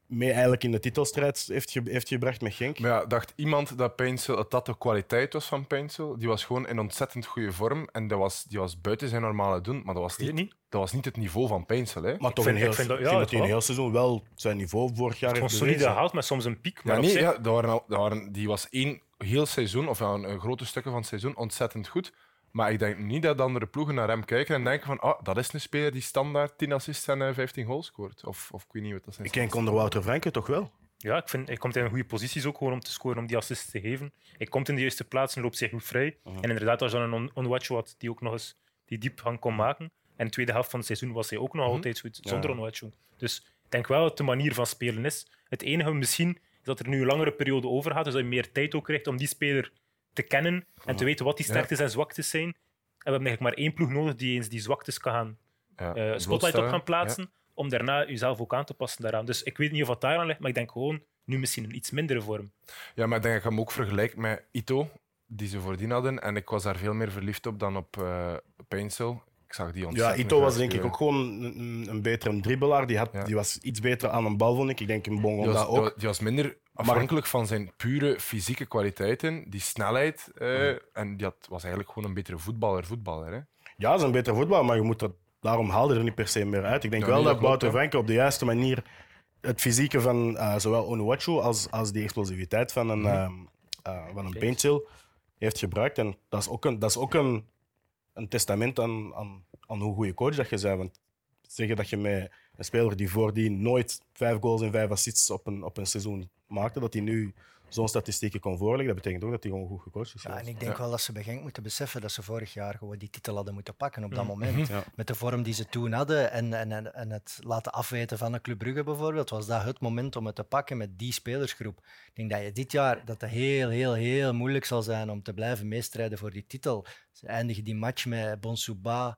mee eigenlijk in de titelstrijd heeft, ge- heeft gebracht met Genk. Maar ja, dacht iemand dat Paintsel, dat dat de kwaliteit was van Paintsel? Die was gewoon in ontzettend goede vorm en dat was, die was buiten zijn normale doen, maar dat was niet, niet? dat was niet het niveau van Paintsel. Hè? Maar toch vind- een heel, ik vind dat- ik ja, vind dat het hij een heel seizoen wel zijn niveau vorig jaar Gewoon heeft solide gehaald met soms een piek. Maar Ja, op nee, zich- ja, dat waren, al- dat waren, die was één heel seizoen, of ja, een, een grote stukken van het seizoen, ontzettend goed. Maar ik denk niet dat andere ploegen naar hem kijken en denken van ah, dat is een speler die standaard 10 assists en eh, 15 goals scoort. Of, of ik weet niet wat dat zijn. Ik ken onder Wouter Franke toch wel. Ja, ik vind, hij komt in een goede posities ook gewoon om te scoren, om die assist te geven. Hij komt in de juiste plaats en loopt zich goed vrij. En inderdaad, als je dan een on- Onwachu had die ook nog eens die diepgang kon maken. En de tweede helft van het seizoen was hij ook nog altijd goed, zonder Ja. Onwachu. Dus ik denk wel dat de manier van spelen is. Het enige misschien is dat er nu een langere periode over gaat, dus dat je meer tijd ook krijgt om die speler te kennen en te weten wat die Ja. sterktes en zwaktes zijn. En we hebben eigenlijk maar één ploeg nodig die eens die zwaktes kan gaan Ja, eh, spotlight op gaan plaatsen, om daarna jezelf ook aan te passen daaraan. Dus ik weet niet of het daaraan ligt, maar ik denk gewoon nu misschien een iets mindere vorm. Ja. maar ik denk dat ik hem ook vergelijk met Ito, die ze voordien hadden. En ik was daar veel meer verliefd op dan op eh Paintsel. Ik zag die Ja, Ito was denk ik ook gewoon een, een betere dribbelaar. Die, had, Ja. die was iets beter aan een bal, vond ik. Ik denk in die ook. die was minder afhankelijk van zijn pure fysieke kwaliteiten, die snelheid. eh, Mhm. En had, was eigenlijk gewoon een betere voetballer. voetballer hè. Ja, dat is een beter voetbal, maar je moet dat, daarom haalde er niet per se meer uit. Ik denk Ja, wel dat, dat Wouter ja. Franke op de juiste manier het fysieke van eh, zowel Onuachu als, als die explosiviteit van een, eh, van een Paintchill heeft gebruikt. En dat is ook een, dat is ook een, een testament aan, aan, aan hoe goede coach dat je bent. Want zeggen dat je met een speler die voordien nooit vijf goals en vijf assists op een, op een seizoen maakte, dat hij nu zo'n statistieken kon voorleggen, dat betekent ook dat hij gewoon goed gecoacht is. Ja, en ik denk Ja. wel dat ze bij Genk moeten beseffen dat ze vorig jaar gewoon die titel hadden moeten pakken op dat Mhm. moment. Ja. Met de vorm die ze toen hadden en, en, en, en het laten afweten van de Club Brugge bijvoorbeeld, was dat het moment om het te pakken met die spelersgroep. Ik denk dat je dit jaar dat het heel, heel, heel moeilijk zal zijn om te blijven meestrijden voor die titel. Ze eindigen die match met Bonsouba,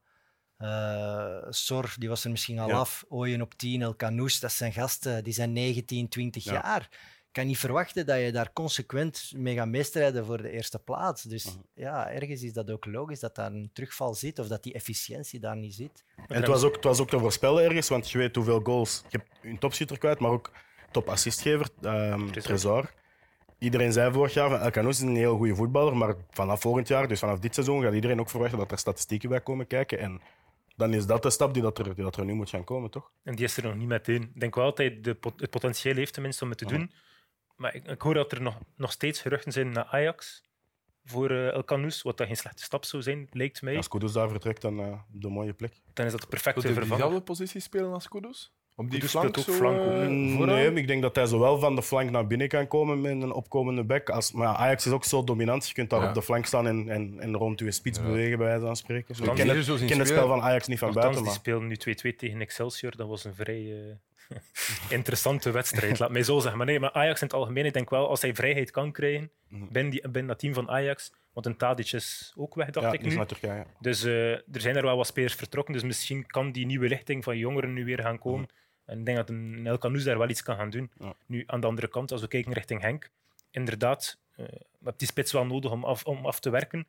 eh Sor, die was er misschien al Ja. af, Ooyen op 10, El Canoes, dat zijn gasten, die zijn 19, 20 Ja. jaar. Ik kan niet verwachten dat je daar consequent mee gaat meestrijden voor de eerste plaats. Dus Mhm. ja, ergens is dat ook logisch dat daar een terugval zit of dat die efficiëntie daar niet zit. En het was, ook, het was ook te voorspellen ergens, want je weet hoeveel goals. Je hebt een topschutter kwijt, maar ook top assistgever, ehm Tresor. Tresor. Iedereen zei vorig jaar van El Canoes is een heel goede voetballer, maar vanaf volgend jaar, dus vanaf dit seizoen, gaat iedereen ook verwachten dat er statistieken bij komen kijken. En dan is dat de stap die, dat er, die dat er nu moet gaan komen, toch? En die is er nog niet meteen. Ik denk wel dat hij de, pot- het potentieel heeft tenminste om het te Mhm. doen. Maar ik, ik hoor dat er nog, nog steeds geruchten zijn naar Ajax voor eh El Canoes, wat dat geen slechte stap zou zijn, lijkt mij. Als Kudus daar vertrekt, dan eh, op de mooie plek. Dan is dat de perfecte hij vervanger. diezelfde positie spelen als Kudus? Op die flank speelt ook zo, flank, eh, vooraan? Nee, ik denk dat hij zowel van de flank naar binnen kan komen met een opkomende back. Als, maar ja, Ajax is ook zo dominant. Je kunt daar Ja. op de flank staan en, en, en rond je spits Ja. bewegen, bij wijze van spreken. Zolang ik ken die het, ken spel van Ajax niet van buiten. die Maar... spelen nu 2-2 tegen Excelsior. Dat was een vrij eh, <laughs> interessante wedstrijd, laat mij zo zeggen. Maar nee, maar Ajax in het algemeen, ik denk wel, als hij vrijheid kan krijgen Mhm. binnen, die, binnen dat team van Ajax, want een Tadic is ook weg, dacht Ja, ik die nu. naar Turkije. Dus eh, er zijn er wel wat spelers vertrokken, dus misschien kan die nieuwe lichting van jongeren nu weer gaan komen. En ik denk dat een El Canoes daar wel iets kan gaan doen. Ja. Nu, aan de andere kant, als we kijken richting Henk, inderdaad, eh je hebt die spits wel nodig om af, om af te werken.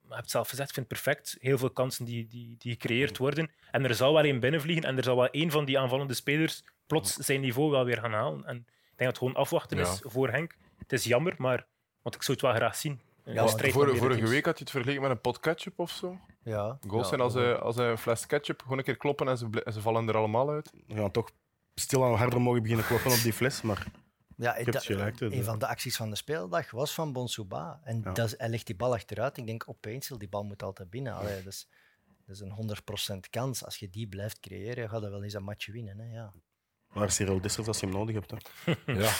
Maar je hebt zelf gezegd, ik vind het perfect. Heel veel kansen die, die, die gecreëerd worden. En er zal wel één binnenvliegen en er zal wel één van die aanvallende spelers plots zijn niveau wel weer gaan halen. En ik denk dat het gewoon afwachten is voor Henk. Het is jammer, maar want ik zou het wel graag zien. Ja, Vorige, week had je het vergeleken met een pot ketchup of zo. Ja, Goals ja, zijn als, een, als een fles ketchup. Gewoon een keer kloppen en ze, en ze vallen er allemaal uit. We gaan toch stil aan harder mogen beginnen kloppen op die fles. Maar Ja, heb het dat- gelijk, dus, een ja. van de acties van de speeldag was van Bonsouba. En Ja. dat hij legt die bal achteruit. Ik denk op Paintsel, die bal moet altijd binnen. Allee, dat, is, dat is een 100% kans. Als je die blijft creëren, ga je wel eens een match winnen. Hè? Ja. waar is Cyril Dessers als je hem nodig hebt? Hè? <laughs> Ja.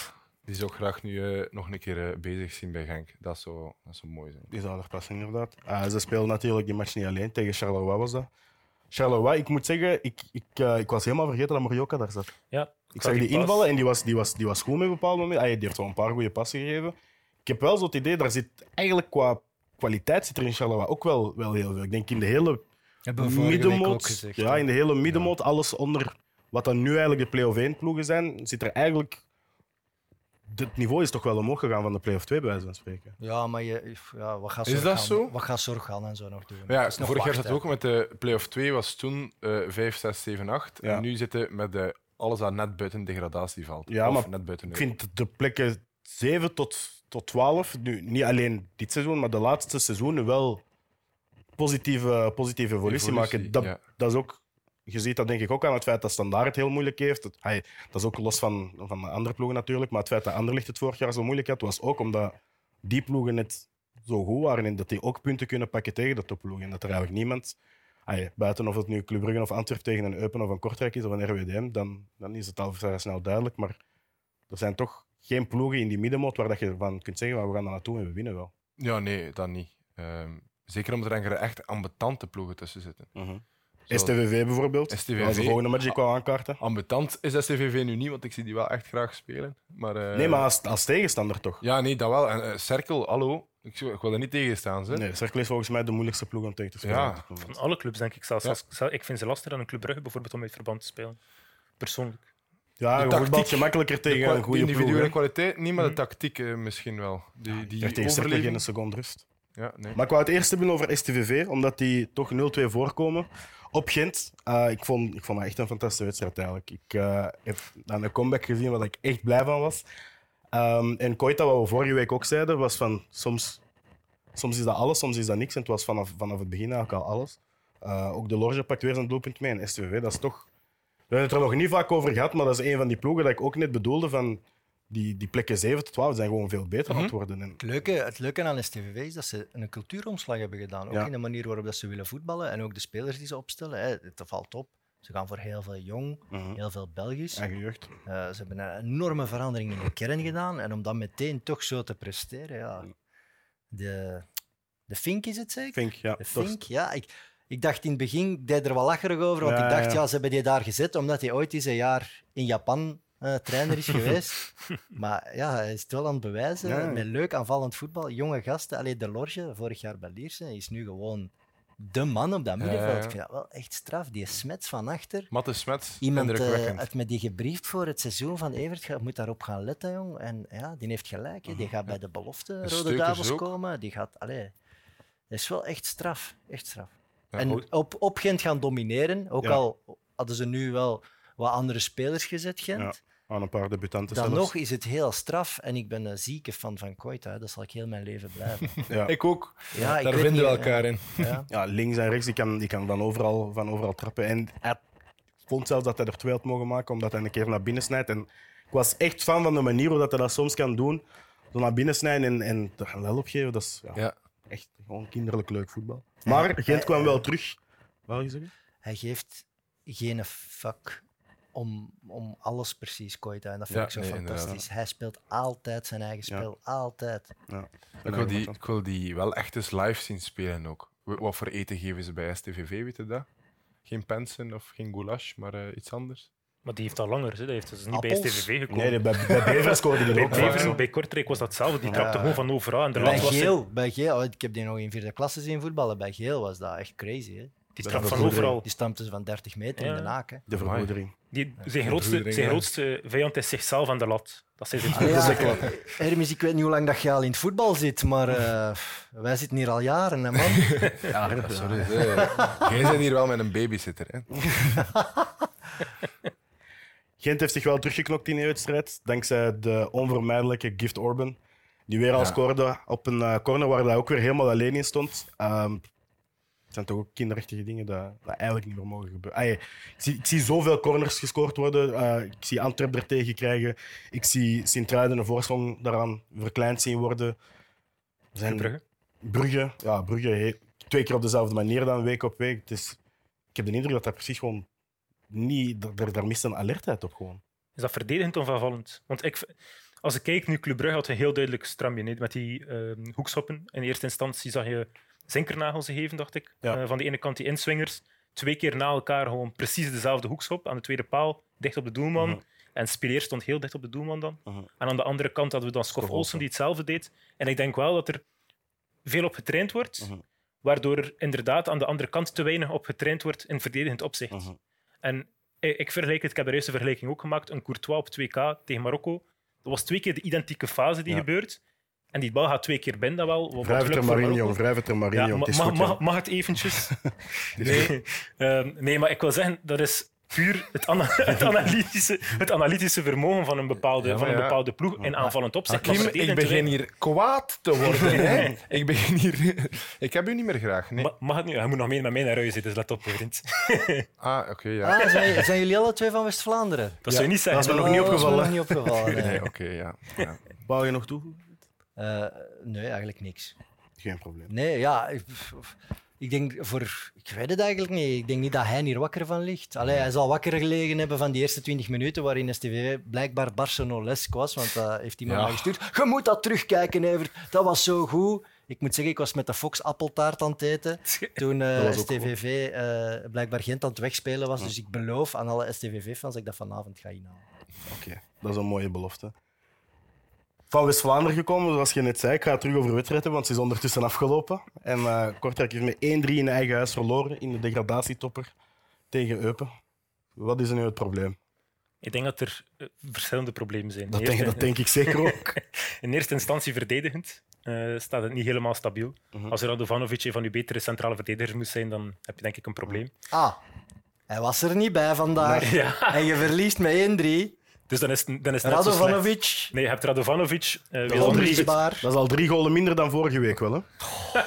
Die zou ik graag nu eh, nog een keer eh, bezig zien bij Genk. Dat zou, dat zou mooi zijn. Die zou er passen, inderdaad. Ah, ze speelden natuurlijk die match niet alleen. Tegen Charleroi was dat. Charleroi, ik moet zeggen, ik, ik, eh, ik was helemaal vergeten dat Morioka daar zat. Ja, Ik zag die pas. invallen en die was, die was, die was goed met bepaalde momenten. Ah, die heeft wel een paar goede passen gegeven. Ik heb wel zo het idee, daar zit eigenlijk qua kwaliteit zit er in Charleroi ook wel, wel heel veel. Ik denk in de hele middenmoot, gezegd. ja, in de hele middenmoot, alles onder wat dan nu eigenlijk de play-off 1 ploegen zijn, zit er eigenlijk... Het niveau is toch wel omhoog gegaan van de play-off 2, bij wijze van spreken. Ja, maar je, ja, wat gaat Is dat zo? Wat gaat Zorgaan en zo nog doen? Ja, nog vorig jaar zat het ook met de play-off 2, was toen eh 5, 6, 7, 8. Ja. En nu zitten met de, alles dat net buiten degradatie valt. Ja, of maar net buiten Ik vind de plekken 7 tot, tot 12, nu, niet alleen dit seizoen, maar de laatste seizoenen wel positieve, positieve evolutie, Evolutie, maken. Dat, ja. dat is ook, je ziet dat denk ik ook aan het feit dat Standaard het heel moeilijk heeft. Dat, dat is ook los van, van de andere ploegen natuurlijk, maar het feit dat Anderlecht het vorig jaar zo moeilijk had, was ook omdat die ploegen net zo goed waren en dat die ook punten kunnen pakken tegen de topploegen. En dat er eigenlijk niemand, buiten of het nu Club Brugge of Antwerpen tegen een Eupen of een Kortrijk is of een RWDM, dan, dan is het al vrij snel duidelijk. Maar er zijn toch geen ploegen in die middenmoot waar dat je van kunt zeggen, "Maar we gaan daar naartoe en we winnen wel. Ja, nee, dat niet. Ehm, zeker omdat er echt ambetante ploegen tussen zitten. Zoals- STVV bijvoorbeeld. STVV. Is de volgende match ik wou aankaarten. Ambetant is SCVV nu niet, want ik zie die wel echt graag spelen. Maar, eh, Nee, maar als, als tegenstander toch? Ja, nee, dat wel. En eh, Cerkel, hallo. Ik, zou- ik wil er niet tegen staan. Ze. Nee, Cercle is volgens mij de moeilijkste ploeg om tegen te spelen. Ja. Van alle clubs, denk ik zelfs. Ja. Als- zelf- Ik vind ze lastiger dan een Club Brugge bijvoorbeeld om uit verband te spelen. Persoonlijk. Ja, De je tactiek, gemakkelijker tegen een de goede ploeg. individuele kwaliteit niet, maar de Hm. tactiek eh, misschien wel. Die, die tegen overleving. geen seconde rust. Ja, nee. Maar ik wou het eerst hebben over STVV, omdat die toch 0-2 voorkomen. Op Gent, eh, ik, vond, ik vond dat echt een fantastische wedstrijd eigenlijk. Ik eh, heb dan een comeback gezien waar ik echt blij van was. Ehm, en Koita, wat we vorige week ook zeiden, was van soms, soms is dat alles, soms is dat niks. En het was vanaf, vanaf het begin eigenlijk al alles. Eh, ook de Lorge pakt weer zijn doelpunt mee. En STVV, dat is toch... We hebben het er nog niet vaak over gehad, maar dat is een van die ploegen dat ik ook net bedoelde van... Die, die plekken 7 tot 12 zijn gewoon veel beter aan het worden. En, Het leuke, het leuke aan STVV is dat ze een cultuuromslag hebben gedaan. Ook Ja. in de manier waarop dat ze willen voetballen en ook de spelers die ze opstellen. Hè. Het valt op. Ze gaan voor heel veel jong, Mhm. heel veel Belgisch. Eigen jeugd. Eh, ze hebben een enorme verandering in de kern gedaan. En om dan meteen toch zo te presteren, ja. De, de Fink is het zeker? Fink, ja. De Fink, ja. Ik, ik dacht in het begin, ik deed er wel lacherig over, want Ja, ik dacht, ja. ja. ze hebben die daar gezet omdat hij ooit eens een jaar in Japan eh, trainer is geweest. <laughs> maar ja, hij is het wel aan het bewijzen. Ja. Met leuk aanvallend voetbal, jonge gasten. Alleen de Lorge, vorig jaar bij Lierse, is nu gewoon de man op dat middenveld. ja. Ik vind dat wel echt straf. Die smets van achter. Matte Smets, Iemand eh, indrukwekkend. had me die gebriefd voor het seizoen van Evert. Je moet daarop gaan letten, jong. En ja, die heeft gelijk. Die gaat bij de belofte Rode Duivels komen. Die gaat, allee, dat is wel echt straf. Echt straf. Ja, en op, op Gent gaan domineren. Ook al hadden ze nu wel wat andere spelers gezet, Gent. Aan een paar debutanten Dan zelfs. nog is het heel straf. En ik ben een zieke fan van Koita. hè. Dat zal ik heel mijn leven blijven. <laughs> Ja. Ik ook. Ja, ik Daar weet vinden we elkaar in. Ja. <laughs> ja, links en rechts, die kan, die kan dan overal, van overal trappen. En hij vond zelfs dat hij er twee had mogen maken, omdat hij een keer naar binnen snijdt. En ik was echt fan van de manier hoe dat hij dat soms kan doen. Zo naar binnen snijden en, en er een lel op geven, dat is ja, Ja. echt gewoon kinderlijk leuk voetbal. Maar Gent kwam wel terug. Wat wil je zeggen? Hij geeft geen fuck om, om alles precies, Koita. En dat vind Ja, ik zo nee, fantastisch. inderdaad. Hij speelt altijd zijn eigen Ja. spel. Altijd. Ja. Ik wil, die, ik wil die wel echt eens live zien spelen ook. Wa- Wat voor eten geven ze bij STVV, weet je dat? Geen pensen of geen goulash, maar eh, iets anders. Maar die heeft al langer, hè. die heeft dus niet bij? STVV gekomen. Nee, bij, bij <laughs> Beveren scoorde hij er bij, ook zo. bij Kortrijk was dat hetzelfde. Die Ja. trapte gewoon van overal. En de Bij lat was Geel, bij Geel, oh, ik heb die nog in vierde klasse zien voetballen. Bij Geel was dat echt crazy. Hè? Die trapt van overal. Die ze van 30 meter in Ja. de naken. De verbroedering. Die, zijn, de grootste, zijn ja. grootste vijand is zichzelf aan de lat. Dat Allee, ja, <laughs> grootste- Hermes, ik weet niet hoe lang dat je al in het voetbal zit, maar eh, wij zitten hier al jaren, hè, man. <laughs> Ja, Sorry. eh, Jij bent hier wel met een babysitter. Hè? <laughs> Gent heeft zich wel teruggeknokt in die wedstrijd, dankzij de onvermijdelijke Gift Orban. Die weer al Ja. scoorde op een eh, corner waar hij ook weer helemaal alleen in stond. Ehm, het zijn toch ook kinderachtige dingen dat, dat eigenlijk niet meer mogen gebeuren. Ah, ik, zie, ik zie zoveel corners gescoord worden. Eh, ik zie Antwerp er tegen krijgen. Ik zie Sint-Truiden een voorsprong daaraan verkleind zien worden. Zijn Brugge. Brugge, ja, Brugge twee keer op dezelfde manier dan week op week. Is, ik heb de indruk dat dat precies gewoon niet... Daar, daar, mist een alertheid op gewoon. Is dat verdedigend of aanvallend? Want ik, als ik kijk, nu Club Brugge had een heel duidelijk stramje met die ehm, hoekschoppen. In eerste instantie zag je zinkernagels geven, dacht ik. Ja. Eh, van de ene kant die inswingers. Twee keer na elkaar gewoon precies dezelfde hoekschop aan de tweede paal, dicht op de doelman. Mhm. En Spileer stond heel dicht op de doelman dan. Mhm. En aan de andere kant hadden we dan Scoff Olsen. Die hetzelfde deed. En ik denk wel dat er veel op getraind wordt, Mhm. waardoor er inderdaad aan de andere kant te weinig op getraind wordt in verdedigend opzicht. En ik, vergelijk het, ik heb de eerste vergelijking ook gemaakt, een Courtois op 2K tegen Marokko. Dat was twee keer de identieke fase die Ja. gebeurt. En die bal gaat twee keer binnen, dat wel. Wrijf het er maar in, jong. Wrijf het er maar in, jong. mag, goed, mag, jong. mag het eventjes? <laughs> nee. Ehm, nee, maar ik wil zeggen, dat is puur het, ana- <laughs> het, analytische, het analytische vermogen van een bepaalde, Ja, van een bepaalde ploeg in aanvallend opzicht. Hakim, ik begin hier kwaad te worden. <laughs> Hè? ik begin hier... Ik heb u niet meer graag. Nee. Ma- Mag het niet? Hij moet nog mee met mij naar huis, dus let op, vriend. Ah, oké, ja. Ah, zijn, zijn jullie alle twee van West-Vlaanderen? Dat zou je niet dat is zeggen. me nog niet Oh, dat is me opgevallen. nog niet opgevallen. nee. Oké, ja. ja. Bouw je nog toe? Eh, nee, eigenlijk niks. Geen probleem. Nee, ja. Ik, ik denk voor. Ik weet het eigenlijk niet. Ik denk niet dat hij hier wakker van ligt. Allee, hij zal wakker gelegen hebben van die eerste 20 minuten waarin STV blijkbaar Barcelonesk was. Want dat heeft iemand Ja. mij gestuurd. Je moet dat terugkijken, Evert. Dat was zo goed. Ik moet zeggen, ik was met de Fox appeltaart aan het eten. <laughs> Toen ook STVV eh, blijkbaar Gent aan het wegspelen was. Dus ik beloof aan alle STVV-fans dat ik dat vanavond ga inhalen. Oké, dat is een mooie belofte. Van West-Vlaanderen gekomen, zoals je net zei. Ik ga het terug over de wedstrijd hebben, want ze is ondertussen afgelopen. En eh Kortrijk heeft met 1-3 in eigen huis verloren in de degradatietopper tegen Eupen. Wat is er nu het probleem? Ik denk dat er eh, verschillende problemen zijn. Dat denk, eerste- dat denk ik zeker <laughs> ook. In eerste instantie verdedigend eh, staat het niet helemaal stabiel. Mhm. Als Radovanovic een van uw betere centrale verdedigers moest zijn, dan heb je denk ik een probleem. Ah, hij was er niet bij vandaag. <laughs> Ja. En je verliest met 1-3. Dus dan is, dan is het. Radovanovic, Nee, je hebt Radovanovic. eh, Dat is al drie- onmisbaar. Dat is al drie golen minder dan vorige week wel. Hè? <laughs>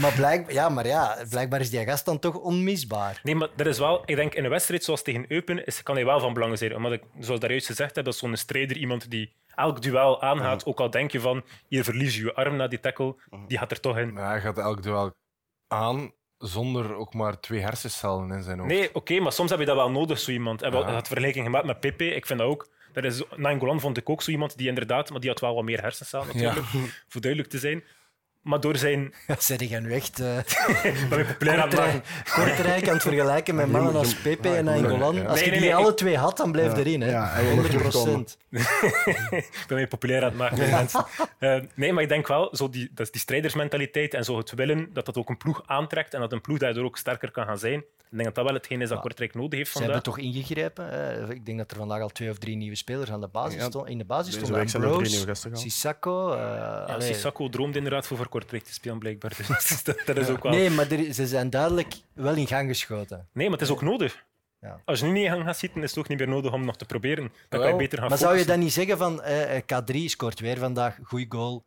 Maar, blijk, ja, maar ja, blijkbaar is die gast dan toch onmisbaar. Nee, maar dat is wel, ik denk in een wedstrijd zoals tegen Eupen is, kan hij wel van belang zijn. Omdat ik, zoals daar juist gezegd heb, dat is zo'n strijder, iemand die elk duel aangaat. Ook al denk je van, hier verlies je je arm na die tackle, die gaat er toch in. Maar hij gaat elk duel aan zonder ook maar twee hersencellen in zijn hoofd. Nee, oké, maar soms heb je dat wel nodig, zo iemand. En we Ja. hadden vergelijking gemaakt met Pepe. Ik vind dat ook. Dat is, Nangolan vond ik ook zo iemand die inderdaad, maar die had wel wat meer hersencellen natuurlijk, <laughs> voor duidelijk te zijn. Maar door zijn, <laughs> Zeg je nu echt <laughs> uh, populair aan het maken. Kortrijk, Kortrijk aan het vergelijken met mannen als Pepe en Nainggolan. Ja. Als je nee, die nee, alle ik- twee had, dan blijf erin. Hè. Ja, hij wil nog 100 terugkomen. Ik ben mij populair aan het maken. Eh, nee, maar ik denk wel, zo die, dat is die strijdersmentaliteit en zo het willen, dat dat ook een ploeg aantrekt en dat een ploeg daardoor ook sterker kan gaan zijn. Ik denk dat dat wel hetgeen is dat Ja. Kortrijk nodig heeft Ze vandaag. hebben toch ingegrepen. Hè. Ik denk dat er vandaag al twee of drie nieuwe spelers aan de basis Ja, stonden. In de basis stonden zijn er Ambrose. Sissako. eh, Ja. Sissako droomt inderdaad voor Kortrijk te spelen, blijkbaar. <laughs> Dus dat, dat is ook wel... Nee, maar er- ze zijn duidelijk wel in gang geschoten. Nee, maar het is ook nodig. Ja. Als je nu niet in gang gaat zitten, is het ook niet meer nodig om nog te proberen. Dan kan je Wel, beter gaan Maar zou je dan niet zeggen van eh, eh, K3 scoort weer vandaag, goeie goal.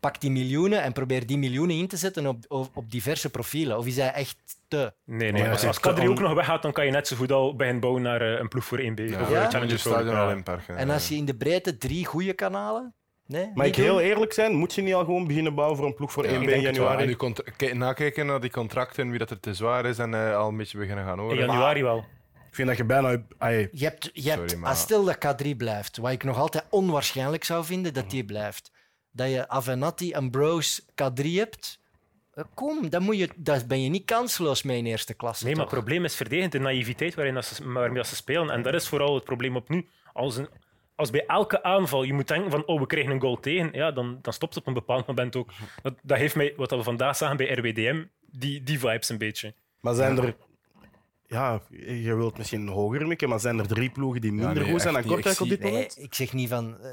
Pak die miljoenen en probeer die miljoenen in te zetten op, op, op diverse profielen. Of is hij echt te? Nee, nee. Ja, als, ja. als Kadri ook nog weggaat, dan kan je net zo goed al beginnen bouwen naar eh, een ploeg voor 1B. Ja, of Ja? Ja. inperken. En als je in de breedte drie goede kanalen. Nee, Maar ik heel eerlijk zijn, moet je niet al gewoon beginnen bouwen voor een ploeg voor Ja, 1 ik in denk het wel. En januari? kijk- nakijken naar die contracten, wie dat er te zwaar is en eh, al een beetje beginnen gaan In horen. januari wel. Ik vind dat je bijna... Ai, Je hebt, je hebt, Sorry, maar- als stel dat K3 blijft, wat ik nog altijd onwaarschijnlijk zou vinden dat die blijft, dat je Avenatti, Ambrose, K3 hebt, eh, kom, dan, moet je, dan ben je niet kansloos mee in eerste klasse. Nee, maar het probleem is verdedigend de naïviteit waarin dat ze, waarmee dat ze spelen. En dat is vooral het probleem op nu. Als, een, als bij elke aanval je moet denken van oh, we krijgen een goal tegen, ja, dan, dan stopt het op een bepaald moment ook. Dat, dat heeft mij, wat we vandaag zagen bij RWDM, die, die vibes een beetje. maar zijn er... Ja, je wilt misschien hoger mikken, maar zijn er drie ploegen die minder nee, goed zijn dan. Kortrijk op dit zie- moment? Nee, ik zeg niet van. eh,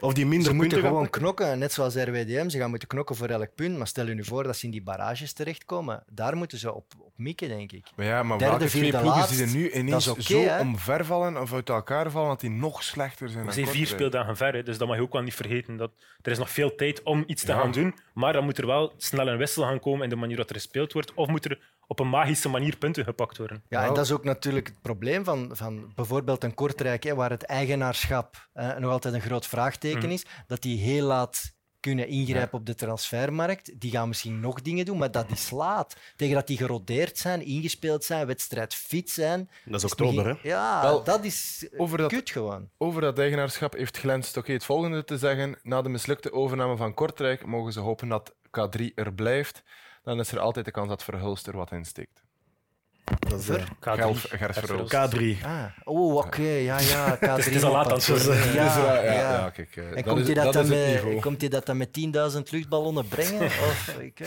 Of die minder ze moeten gaan gewoon knokken, net zoals RWDM. Ze gaan moeten knokken voor elk punt. Maar stel je nu voor dat ze in die barrages terechtkomen. Daar moeten ze op, op mikken, denk ik. Maar ja, maar Derde, welke twee ploegen laatst, die er nu ineens oké, zo hè? omvervallen of uit elkaar vallen, dat die nog slechter zijn Maar dan ze zijn vier speeldagen ver, hè, dus dat mag je ook wel niet vergeten. Dat, er is nog veel tijd om iets te Ja. gaan doen, maar dan moet er wel snel een wissel gaan komen in de manier dat er gespeeld wordt. Of moet er op een magische manier punten gepakt worden. Ja, en dat is ook natuurlijk het probleem van, van bijvoorbeeld een Kortrijk, hè, waar het eigenaarschap eh, nog altijd een groot vraagteken Mhm. is, dat die heel laat kunnen ingrijpen op de transfermarkt. Die gaan misschien nog dingen doen, maar dat is laat. Tegen dat die gerodeerd zijn, ingespeeld zijn, wedstrijdfit zijn. Dat is is oktober, hè? Ja, Wel, dat is over dat- kut gewoon. Over dat eigenaarschap heeft Glens oké het volgende te zeggen. Na de mislukte overname van Kortrijk mogen ze hopen dat K3 er blijft. Dan is er altijd de kans dat Verhulst er wat in steekt. Dat is, eh, K3. Gelf- Gers Verhulst. K3. Ah, oh, oké, ja, ja. <laughs> K3 Het is al laat aan het moppen. worden. Ja, Dus, eh, ja, ja. ja, kijk, eh, En dat komt is, hij dat, dat dan met, komt hij dat dan met 10.000 luchtballonnen brengen? <laughs> Of, ik.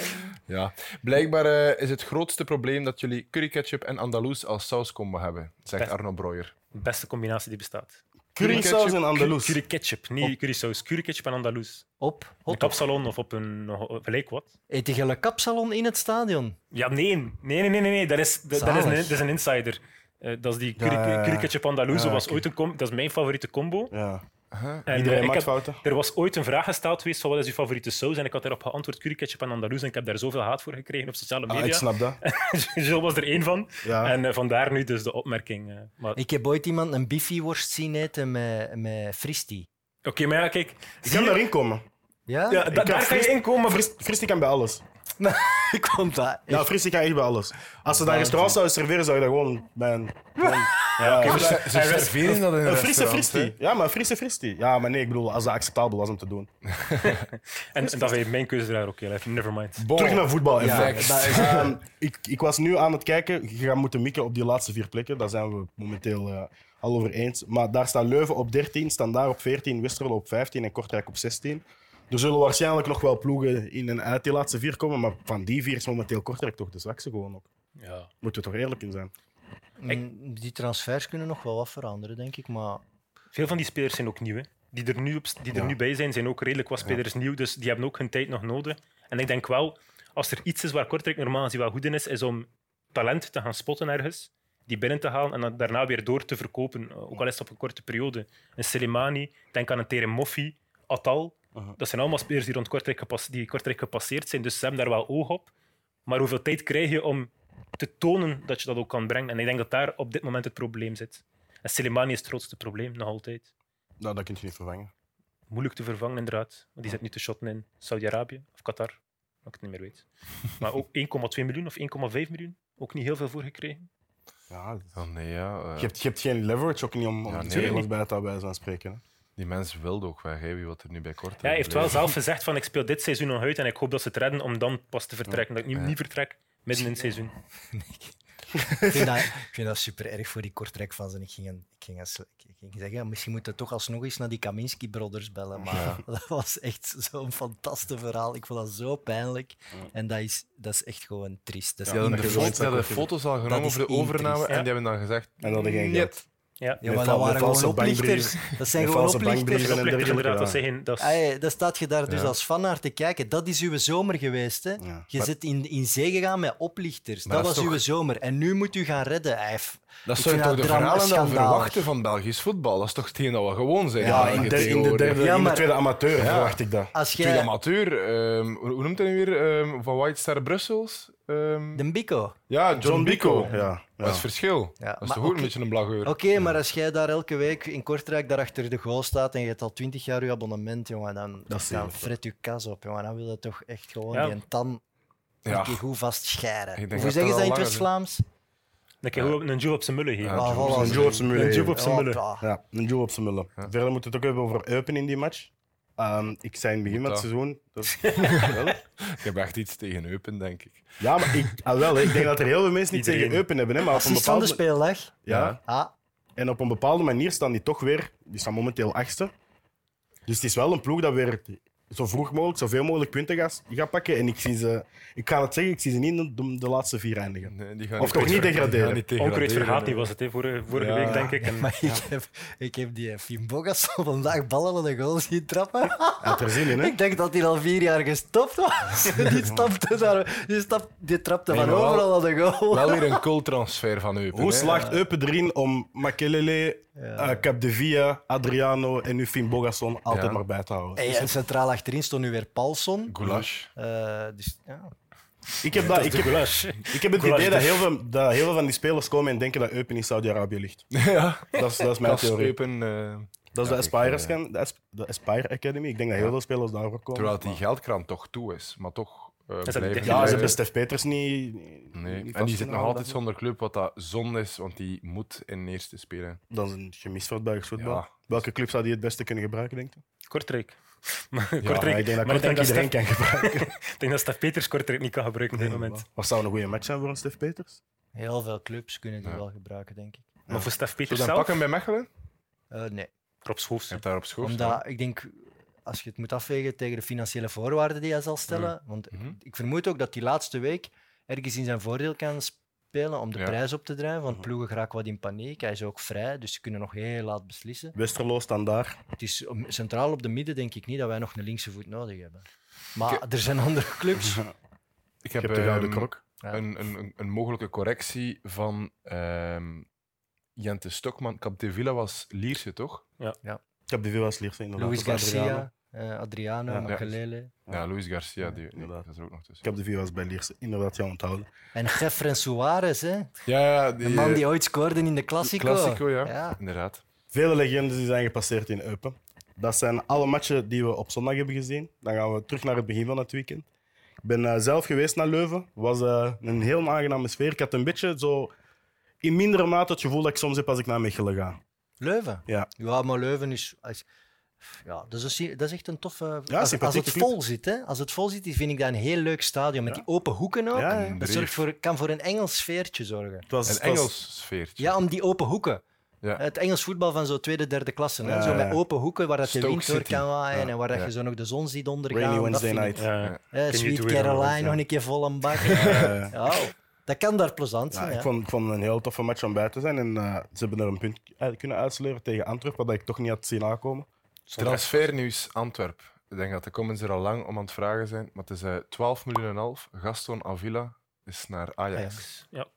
Ja. Blijkbaar eh, is het grootste probleem dat jullie curry ketchup en Andaloes als sauscombo hebben, zegt Best. Arno Breuer. De beste combinatie die bestaat. Currysaus en Andalus. Curry ketchup, niet currysaus. Curry ketchup en Andalus. Op, Een kapsalon of op een gelijk wat. Eet je een kapsalon in het stadion? Ja, nee. Nee, nee, nee, nee. nee. Dat, is, dat, dat is, een, dat is een insider. Eh, dat is die curry, Ja, ja, ja. curry ketchup Andalus. Ja, was ooit een dat is mijn favoriete combo. Ja. En, Iedereen eh, ik maakt fouten. Er was ooit een vraag gesteld geweest van wat is uw favoriete saus? En ik had daarop geantwoord curry ketchup en Andalus. En ik heb daar zoveel haat voor gekregen op sociale Ah, media. ik snap dat. <laughs> Jules was er één van. Ja. En eh, vandaar nu dus de opmerking. eh. maar- Ik heb ooit iemand een biffy-worst zien eten met, met fristi. Oké, maar ja, kijk. Ik kan je- daarin komen. Ja? Ja, da- daar kan je fris- inkomen. maar- Fris, Fris die kan bij alles. <laughs> ik vond dat Ja, echt- Fris die kan echt bij alles. Als ze daar restaurant zouden serveren, zou je dat gewoon bij een... gewoon- ja, een Ze serveren dat in een frisse restaurant, Fristi. hè. Ja, maar een frisse Fristi. Ja, maar nee, ik bedoel, als dat acceptabel was om te doen. <laughs> En, en dat was mijn keuze daar ook heel even. Never mind. Bon. Terug naar voetbal. <laughs> Ehm, ik, ik was nu aan het kijken. Je gaat moeten mikken op die laatste vier plekken. Daar zijn we momenteel eh, al over eens. Maar daar staat Leuven op 13, Standaard op 14, Westerlo op 15 en Kortrijk op 16. Er zullen waarschijnlijk nog wel ploegen in en uit die laatste vier komen. Maar van die vier is momenteel Kortrijk toch de zwakste gewoon ook. Ja. Moeten we toch eerlijk in zijn. Mm, Die transfers kunnen nog wel wat veranderen, denk ik. Maar Veel van die spelers zijn ook nieuw. Hè. Die er, nu, op, die er Ja. nu bij zijn, zijn ook redelijk wat spelers nieuw. Dus die hebben ook hun tijd nog nodig. En ik denk wel, als er iets is waar Kortrijk normaal gezien wel goed in is, is om talent te gaan spotten ergens. die binnen te halen en dan daarna weer door te verkopen, eh, ook al is het op een korte periode. Een Selemani, denk aan een Teremoffi, Atal. Uh-huh. Dat zijn allemaal spelers die rond Kortrijk, gepas- die Kortrijk gepasseerd zijn, dus ze hebben daar wel oog op. Maar hoeveel tijd krijg je om te tonen dat je dat ook kan brengen? En ik denk dat daar op dit moment het probleem zit. En Selemani is het grootste probleem, nog altijd. Nou, dat kun je niet vervangen. Moeilijk te vervangen, inderdaad. Want die zit nu te shotten in Saudi-Arabië of Qatar, dat ik het niet meer weet. Maar ook <laughs> 1,2 miljoen of 1,5 miljoen, ook niet heel veel voor gekregen. Ja, Oh, nee, ja. eh, je, hebt, je hebt geen leverage ook niet om, om Ja, nee. bij te bij aan spreken. Hè. Die mensen wilden ook weg, hè, wie wat er nu bij kort Ja, hij heeft wel zelf gezegd van ik speel dit seizoen nog uit en ik hoop dat ze het redden om dan pas te vertrekken. Dat ik nu Ja. niet vertrek midden in het seizoen. <laughs> Ik vind, dat, <laughs> ik vind dat super erg voor die Kortrijk van ze. Ik ging, ik ging, als- ik ging zeggen, ja, misschien moeten we toch alsnog eens naar die Kaminski Brothers bellen. Maar <laughs> dat was echt zo'n fantastisch verhaal. Ik vond dat zo pijnlijk. En dat is, dat is echt gewoon triest. Dat is dat de, foto's al genomen is over de overname triest. en Ja. die hebben dan gezegd... En dat hadden geen "Niet." Ja, maar dat waren gewoon oplichters. Dat zijn gewoon oplichters. dat zeggen, dat is, daar staat je daar dus Ja. als fan naar te kijken. Dat is uw zomer geweest. Hè? Ja. Je Maar- zit in, in zee gegaan met oplichters. Maar dat dat was uw zomer. En nu moet u gaan redden. F- Dat Ik zou je vind toch de verhalen dan verwachten van Belgisch voetbal? Dat is toch hetgeen dat we gewoon zijn? Ja, in de, in de, derde, Ja, in de maar- tweede amateur verwacht ik dat. Als Tweede jij... amateur, ehm, hoe hoe noemt hij nu weer? Ehm, van White Star Brussels? Ehm, De Bico. ja, John, John Bico. Bico. Ja, Dat is het ja. verschil. Ja, dat is maar toch ook een beetje een blageur? Oké, maar als jij daar elke week in Kortrijk daar achter de goal staat en je hebt al twintig jaar je abonnement, jongen, dan, Dat dan fret je kas op. Jongen. Dan wil je toch echt gewoon Ja. die tan Ja. een keer goed vast Ik scheiden. denk Hoe zeggen dat ze dat in het West-Vlaams? Dat je gewoon een job op zijn mullen geven. Ja, Ah, Joe- voilà. Een Joe op zijn mullen. Een Joe op zijn mullen. Ja, een Joe op zijn mullen. Ja. Verder moeten we het ook hebben over Eupen in die match. Ehm, ik zei in het begin van het seizoen... Dat, <laughs> Wel? Ik heb echt iets tegen Eupen, denk ik. ja, maar ik, ah, wel, hè. ik denk dat er heel veel mensen niet Iedereen. tegen Eupen hebben. Hè, maar op een Assist van de bepaalde, speeldag. ja, Ah, en op een bepaalde manier staan die toch weer... Die staan momenteel achtste. Dus het is wel een ploeg dat weer zo vroeg mogelijk, zoveel mogelijk punten gaat, gaat pakken. En ik zie ze... Ik ga het zeggen, ik zie ze niet de, de laatste vier eindigen. Nee, die gaan Of toch niet die degraderen? Onkruid vergaat nee. niet, was het hè, vorige, vorige Ja. week, denk ik. En, <laughs> maar ik, heb, ik heb die Fien Bogas vandaag ballen aan de goal zien trappen. Hij <laughs> had er zin in, hè? Ik denk dat hij al vier jaar gestopt was. <laughs> die, stapte daar, die, stap, die trapte Nee, van overal aan de goal. Wel weer een cultransfer van Eupen. Hoe slaagt Eupen erin om Makelele, Ja. eh, Capdevia, Adriano en nu Finn Bogasson altijd Ja. maar bij te houden? Hey, en centraal achterin stond nu weer Paulson. Goulash. Eh, dus, ja. Ik heb, dat, ik, heb, ik het Goulash idee dat heel, veel, dat heel veel van die spelers komen en denken dat Eupen in Saudi-Arabië ligt. <laughs> ja, Dat is, dat is mijn theorie. Eupen. eh, Dat is Ja, de ik, Aspire, eh, scan- de, de Aspire Academy. Ik denk dat heel veel spelers daarvoor komen. terwijl die geldkraan toch toe is, maar toch eh blijven ja, ze hebben Stef Peters niet. niet Nee. niet En die zit nog altijd zonder club, wat dat zonde is, want die moet in eerste spelen. Dat is een gemis voor het Belgisch voetbal. Ja. Welke club zou die het beste kunnen gebruiken, denk je? Kortrijk. <laughs> Maar Ja, Kortrijk. ik denk dat maar ik denk dat iedereen Stef- kan gebruiken. <laughs> ik denk dat Stef Peters Kortrijk niet kan gebruiken op dit moment. Wat zou een goede match zijn voor een Stef Peters? Heel veel clubs kunnen die Ja. wel gebruiken, denk ik. Maar voor Stef Peters zelf, pakken bij Mechelen? Eh, nee. Rob Schoofs. Je hebt daar op Omdat ik denk, als je het moet afwegen tegen de financiële voorwaarden die hij zal stellen. Want Mhm. ik vermoed ook dat die laatste week ergens in zijn voordeel kan spelen om de Ja. prijs op te drijven. Want Mhm. ploegen geraken wat in paniek. Hij is ook vrij, dus ze kunnen nog heel laat beslissen. Westerlo staan daar. Het is centraal op de midden denk ik niet dat wij nog een linkse voet nodig hebben. Maar er zijn andere clubs. <laughs> Ik heb hebt de gouden ehm, krok. Ja. een, een, een- een mogelijke correctie van ehm, Jente Stokman. Capdevilla was Lierse, toch? Ik heb de veel als leerste inderdaad. Luis. Garcia, eh, Adriano, Ja. Makelele. Ja. Ja, Luis Garcia, die, was er ook nog Ik tussen. heb de veel als bij Lierse inderdaad gaan onthouden. En Jeffren Suarez, hè? Ja, ja, die, de man eh, die ooit scoorde in de Classico. Classico, ja. Ja. Inderdaad. Vele legendes die zijn gepasseerd in Eupen. Dat zijn alle matchen die we op zondag hebben gezien. Dan gaan we terug naar het begin van het weekend. Ik ben eh, zelf geweest naar Leuven. Het was eh, een heel aangename sfeer. Ik had een beetje zo in mindere mate het gevoel dat ik soms heb als ik naar Mechelen ga. Leuven. Ja. Ja, maar Leuven is. als- Ja, dat is, een- dat is echt een toffe. als, het vol zit, hè? Als het vol zit, vind ik dat een heel leuk stadion. Met Ja. die open hoeken ook. Ja. Dat zorgt voor, kan voor een Engels sfeertje zorgen. Het was, Een Engels sfeertje. Ja, om die open hoeken. Ja. Het Engels voetbal van zo tweede, derde klasse. Hè? Ja, Zo met open hoeken waar dat de Stoke wind door kan waaien Ja, en waar dat ja. je zo nog de zon ziet ondergaan. Rainy Wednesday night. Ja. Hè, Can you Sweet Caroline, nog ja. een keer vol een bak. Eh, ja, <laughs> dat kan daar plezant ja, zijn. ik, ja. vond, ik vond het een heel toffe match om bij te zijn. En eh, ze hebben er een punt uit kunnen uitsleuren tegen Antwerpen, wat ik toch niet had zien aankomen. Transfernieuws Antwerp. Ik denk dat de comments er al lang om aan het vragen zijn. Maar het is eh, 12 miljoen en half. Gaston Avila is naar Ajax. Ajax. Ja.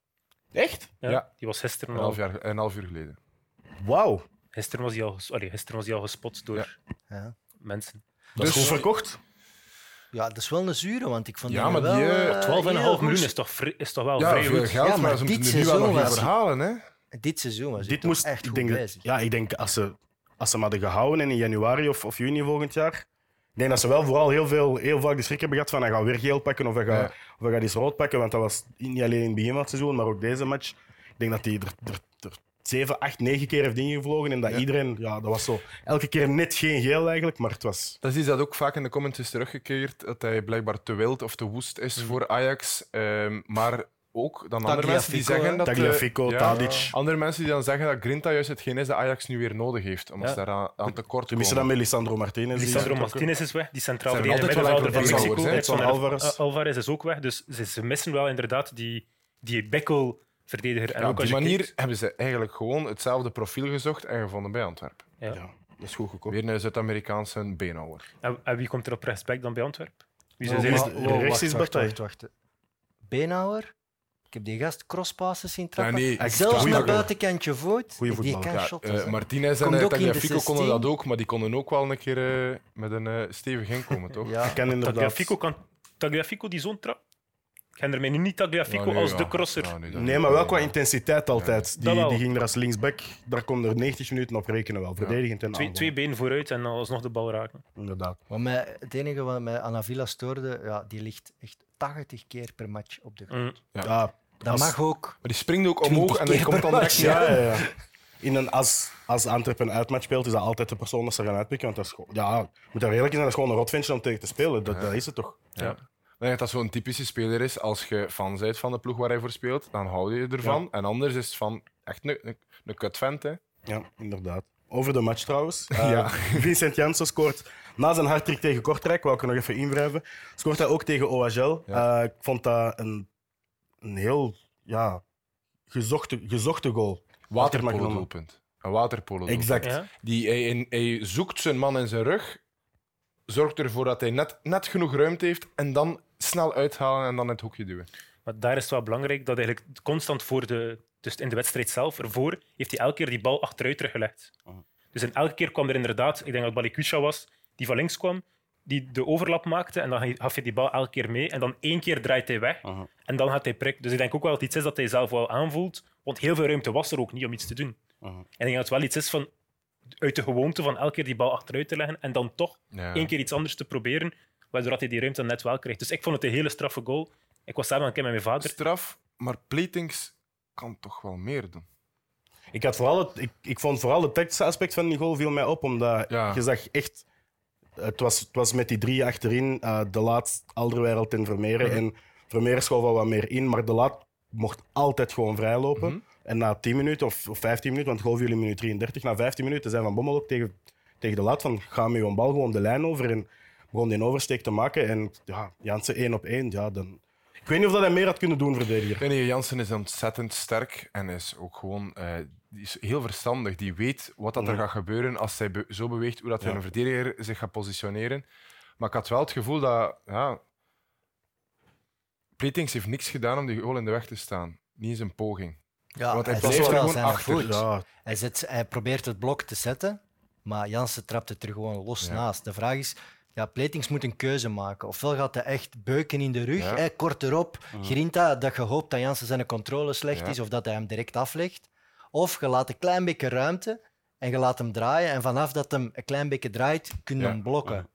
Echt? Ja, Ja. Die was gisteren Een al. half, jaar, een half uur geleden. Wauw. Gisteren was hij al, gisteren was hij al gespot door Ja. Ja. mensen. Dat is Dus- goed verkocht. ja, dat is wel een zure, want ik vond Ja, maar wel, die, eh, eh, 12,5 miljoen is toch, is toch wel Ja, vrij veel goed. geld, Ja, maar, maar ze dit moeten er nu wel nog. Hè? Dit seizoen was Dit toch moest, echt ik goed denk, bezig. ja, ik denk als ze, als ze hem hadden gehouden en in januari of, of juni volgend jaar. Ik denk dat ze wel vooral heel, veel, heel vaak de schrik hebben gehad van hij gaat weer geel pakken of hij gaat, Ja. of hij gaat iets rood pakken. Want dat was niet alleen in het begin van het seizoen, maar ook deze match. Ik denk dat hij er, er, er 7, 8, 9 keer heeft ingevlogen. En dat Ja. iedereen, ja, dat was zo. Elke keer net geen geel eigenlijk, maar het was. Dat is dat ook vaak in de comments is teruggekeerd, dat hij blijkbaar te wild of te woest is Mhm. voor Ajax. Ehm, maar ook dan andere mensen die zeggen dat... eh, Tagliafico, ja, Tadic. Andere mensen die dan zeggen dat Grinta juist hetgeen is dat Ajax nu weer nodig heeft, omdat Ja. ze daaraan aan tekort Tenminste, komen. dan met Lisandro Martinez. Lisandro. Martinez is weg, die centraal middenvelder van Mexico. Edson Edson Alvarez. Alvarez is ook weg, dus ze, ze missen wel inderdaad die, die bekkel-verdediger. En Ja, ook op die manier kijkt- hebben ze eigenlijk gewoon hetzelfde profiel gezocht en gevonden bij Antwerpen. ja. Ja, dat is goed gekocht. Weer een Zuid-Amerikaanse beenhouwer. En, en wie komt er op rechtsback dan bij Antwerpen? Wie Oh, zijn is zijn de- rechts is wacht, wacht. Beenhouwer? Ik heb die gast crosspasses zien trappen. nee, echt Zelfs met buitenkantje voet. Goeie die kan Ja, shotten. eh. Martinez en uh, Tagliafico konden 16. dat ook, maar die konden ook wel een keer eh, met een eh, stevig inkomen, toch? ja. Ik kan inderdaad. Tagliafico, kan Tagliafico die zo'n trap? Ik ken ermee nu niet Tagliafico Ja, nee, als ja. de crosser. Ja, nee, maar wel qua intensiteit altijd. Die, ging er als linksback, daar kon er 90 minuten op rekenen wel. Verdedigend en Twee, twee benen vooruit en alsnog de bal raken. Inderdaad. Wat mij, het enige wat mij aan Avila stoorde, ja, die ligt echt 80 keer per match op de grond. Mm. Ja. Dat als- mag ook. Maar die springt ook omhoog en die komt dan direct match, Ja, ja, ja. <laughs> In een, als, als Antwerpen een uitmatch speelt, is dat altijd de persoon dat ze gaan uitpikken. Want dat is gewoon, ja, moet daar eerlijk in zijn, dat is gewoon een rotventje om tegen te spelen. Dat, dat is het toch? Ja. Ik denk dat dat zo'n typische speler is. Als je fan bent van de ploeg waar hij voor speelt, dan hou je ervan. En anders is het van echt een, een, een kutvent. Hè. Ja, inderdaad. Over de match trouwens. <laughs> Eh, Ja. Vincent Janssen scoort na zijn hardtrick tegen Kortrijk, wou ik er nog even inwrijven. Scoort hij ook tegen OHL. Ja. Eh, ik vond dat een, een heel ja, gezochte, gezochte goal. Waterpolo-doelpunt. Een waterpolo Exact. Ja? Die, hij, hij zoekt zijn man in zijn rug, zorgt ervoor dat hij net, net genoeg ruimte heeft en dan snel uithalen en dan het hoekje duwen. Maar daar is het wel belangrijk dat eigenlijk constant voor de, dus in de wedstrijd zelf, ervoor, heeft hij elke keer die bal achteruit teruggelegd. Mhm. Dus in elke keer kwam er inderdaad, ik denk dat Balikusha was, die van links kwam, die de overlap maakte en dan gaf je die bal elke keer mee en dan één keer draait hij weg en dan gaat hij prikken. Dus ik denk ook wel dat het iets is dat hij zelf wel aanvoelt, want heel veel ruimte was er ook niet om iets te doen. En ik denk dat het wel iets is van uit de gewoonte van elke keer die bal achteruit te leggen en dan toch Ja. één keer iets anders te proberen, waardoor dat hij die ruimte net wel krijgt. Dus ik vond het een hele straffe goal. Ik was samen aan het kijken met mijn vader. Straf, maar Platings kan toch wel meer doen. Ik, had vooral het, ik, ik vond vooral het tactische aspect van die goal viel mij op, omdat Ja. je zag echt... Het was, het was met die drie achterin, eh, De Laat, Alderweireld en Vermeeren. Mhm. En Vermeeren schoof wel wat meer in, maar De Laat mocht altijd gewoon vrijlopen. Mhm. En na 10 minuten of, of 15 minuten, want viel in minuut 33, na 15 minuten zei Van Bommel ook tegen, tegen De Laat van ga met je bal gewoon de lijn over en begon die oversteek te maken. En ja, Jansen één op één, ja, dan... Ik weet niet of dat hij meer had kunnen doen, verdediger. René Jansen is ontzettend sterk en is ook gewoon eh, is heel verstandig. Die weet wat dat er Mhm. gaat gebeuren als hij be- zo beweegt, hoe dat Ja. een verdediger zich gaat positioneren. Maar ik had wel het gevoel dat ja, heeft niks gedaan om die goal in de weg te staan. Niet eens een poging. Ja, Want hij hij er wel gewoon zijn achter. voet. Ja, Hij, zet, hij probeert het blok te zetten, maar Jansen trapt het er gewoon los Ja. naast. De vraag is, ja, Platings moet een keuze maken. Ofwel gaat hij echt beuken in de rug, Ja. hè, kort erop. Grinta, dat je hoopt dat Jansen zijn controle slecht Ja. is of dat hij hem direct aflegt. Of je laat een klein beetje ruimte en je laat hem draaien. En vanaf dat hem een klein beetje draait, kun je Ja. hem blokken.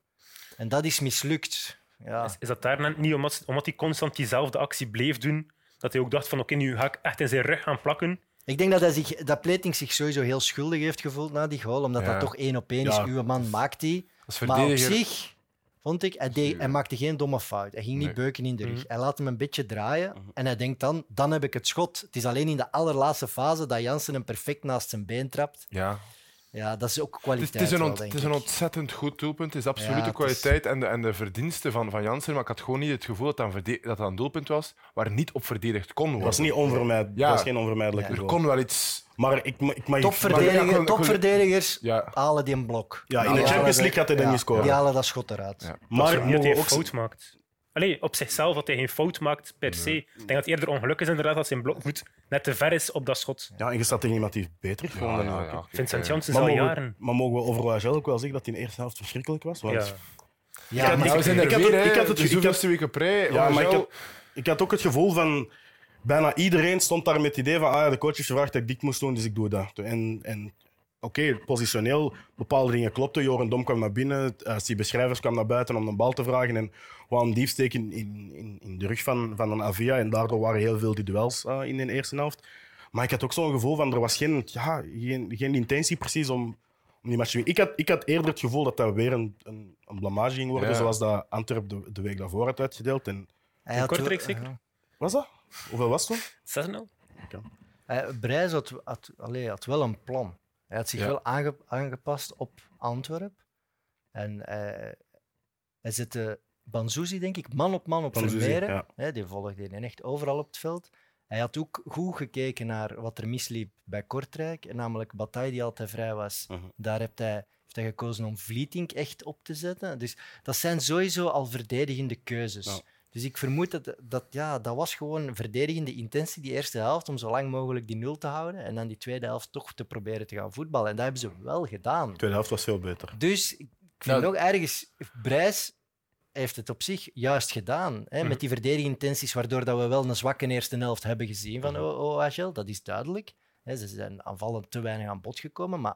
En dat is mislukt. Ja. Is, is dat daar net niet omdat, omdat hij constant diezelfde actie bleef doen, dat hij ook dacht van oké, nu ga ik echt in zijn rug gaan plakken. Ik denk dat, hij zich, dat Platings zich sowieso heel schuldig heeft gevoeld na die goal, omdat Ja. dat toch één op één is. Uw man maakt die. Als Maar op zich vond ik, hij, deed, hij maakte geen domme fout. Hij ging niet Nee. beuken in de rug. Mhm. Hij laat hem een beetje draaien en hij denkt dan, dan heb ik het schot. Het is alleen in de allerlaatste fase dat Jansen hem perfect naast zijn been trapt. Ja. Ja, dat is ook Het is, kwaliteit het, is een wel, ont- denk het is een ontzettend goed doelpunt. Het is absoluut Ja, de het is- kwaliteit en, de, en de verdiensten van, van Jansen. Maar ik had gewoon niet het gevoel dat dat dat een doelpunt was waar niet op verdedigd kon worden. dat was niet onvermijdelijk. Ja. Dat was geen onvermijdelijke Ja. Er kon wel iets... Maar ik, ik mag... Topverdediger- Topverdedigers Ja. halen die een blok. Ja, in de Champions League had hij dat ja, niet scoren. Die halen dat schot eruit. Ja. Maar niet dat hij een ook... fout maakt. Allee, op zichzelf dat hij geen fout maakt per se. Ik denk dat het eerder ongeluk is inderdaad dat zijn blokvoet net te ver is op dat schot. Ja, en je staat tegen iemand die beter is. gewoon dan ja, ook. Vincent Janssen is al mogen, jaren. we, maar mogen we over OHL ook wel zeggen dat hij in de eerste helft verschrikkelijk was? Want Ja. Ja, had- maar we zijn er ik had weer, hè. ik had het- week op. Ja, maar ik had, ik had ook het gevoel van... Bijna iedereen stond daar met het idee van ah, ja, de coach heeft gevraagd dat ik dit moest doen, dus ik doe dat. En, en oké, positioneel, bepaalde dingen klopten. Joren Dom kwam naar binnen, uh, die beschrijvers kwam naar buiten om een bal te vragen en een diefsteek in, in, in, de rug van, van een Avia. En daardoor waren heel veel die duels uh, in de eerste helft. Maar ik had ook zo'n gevoel van, er was geen, ja, geen, geen intentie precies om, om die match te winnen. Ik had, ik had eerder het gevoel dat dat weer een, een, een blamage ging worden, Ja. zoals dat Antwerp de, de week daarvoor had uitgedeeld. En, hij had Kortrijk zeker? was dat? Hoeveel was het toen? 6-0? Hij- Brijs had, had, allee, had wel een plan. Hij had zich Ja. wel aange- aangepast op Antwerp. En hij, hij zette Banzuzi, denk ik, man op man op Banzuzi, Vermeeren. ja. Die volgde hij echt overal op het veld. Hij had ook goed gekeken naar wat er misliep bij Kortrijk. Namelijk Bataille, die altijd vrij was. Mhm. Daar heeft hij, heeft hij gekozen om Vlieting echt op te zetten. Dus dat zijn sowieso al verdedigende keuzes. Ja. Dus ik vermoed dat, dat ja, dat was gewoon verdedigende intentie, die eerste helft, om zo lang mogelijk die nul te houden. En dan die tweede helft toch te proberen te gaan voetballen. En dat hebben ze wel gedaan. De tweede helft was veel beter. Dus ik vind Ja. nog ergens, Brijs heeft het op zich juist gedaan. Hè, Mhm. Met die verdedigingsintenties, waardoor dat we wel een zwakke eerste helft hebben gezien van Mhm. O- OHL. Dat is duidelijk. Hè, ze zijn aanvallend te weinig aan bod gekomen, maar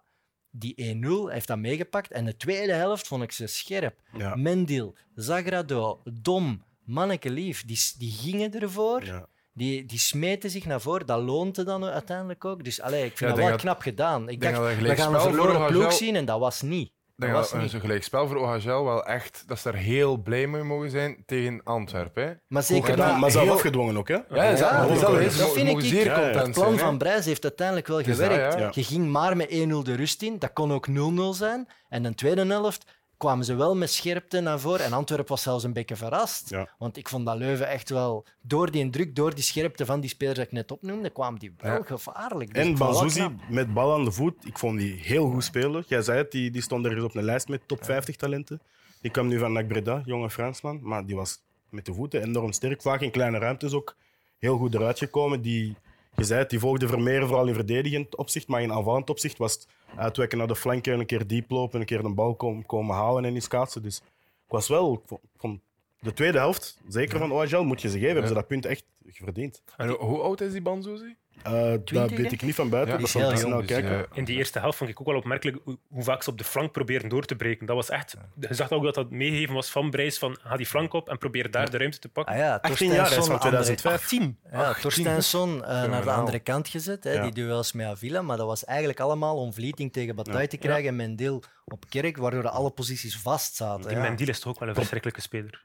die 1-0 heeft dat meegepakt. En de tweede helft vond ik ze scherp. Ja. Mendil, Zagrado, Dom, Manneke Lief, die, die gingen ervoor. Ja. Die, die smeten zich naar voren. Dat loonte dan uiteindelijk ook. Dus allee, ik vind Ja, dat wel dat- knap gedaan. Ik denk dacht, dat een we gaan een verloren ploeg zien en dat was niet. Ik Dat denk was dat niet. een gelijkspel voor OHL wel echt, dat ze daar heel blij mee mogen zijn tegen Antwerpen. hè. Maar zeker gedaan, Maar zelf heel- afgedwongen ook, hè? Ja, Ja, ze- dat dat is dat vind ik- zeer Ja, ja, het content Het plan van Brijs heeft uiteindelijk wel dat, gewerkt. ja. Je ging maar met 1-0 de rust in. Dat kon ook 0-0 zijn. En de tweede helft kwamen ze wel met scherpte naar voren. En Antwerpen was zelfs een beetje verrast. Ja. Want ik vond dat Leuven echt wel... Door die druk, door die scherpte van die spelers dat ik net opnoemde, kwamen die wel Ja. gevaarlijk. Dus En knap. met bal aan de voet, ik vond die heel goed spelen. Jij zei het, die, die stond ergens op een lijst met top 50 talenten. Die kwam nu van NAC Breda, jonge Fransman. Maar die was met de voeten enorm sterk. Vaak in kleine ruimtes ook heel goed eruit gekomen. Die, je zei het, die volgde Vermeer vooral in verdedigend opzicht. Maar in aanvallend opzicht was het uitwijken naar de flanken, een keer diep lopen, een keer de bal komen, komen halen en die schaatsen. Dus ik was wel... Vond de tweede helft, zeker van OHL, moet je ze geven. Hebben ze dat punt echt verdiend. En hoe- oud is die Banzuzi? Eh, dat weet ik niet van buiten. Ja, dat zal snel jong, Dus, kijken. In die eerste helft vond ik ook wel opmerkelijk hoe, hoe vaak ze op de flank probeerden door te breken. Dat was echt... Je zag ook dat dat meegegeven was van Brijs, van ga die flank op en probeer daar de ruimte te pakken. Ah ja, 18 jaar, hij is van Torstensson, 2005. 18. Ja, 18. Torstensson eh, naar de Fenomenaal. andere kant gezet, hè, Ja. die duels met Avila. Maar dat was eigenlijk allemaal om Vlieting tegen Bataille te krijgen en Mendil op Kerk, waardoor alle posities vast zaten. Die ja. Mendil is toch ook wel een verschrikkelijke speler.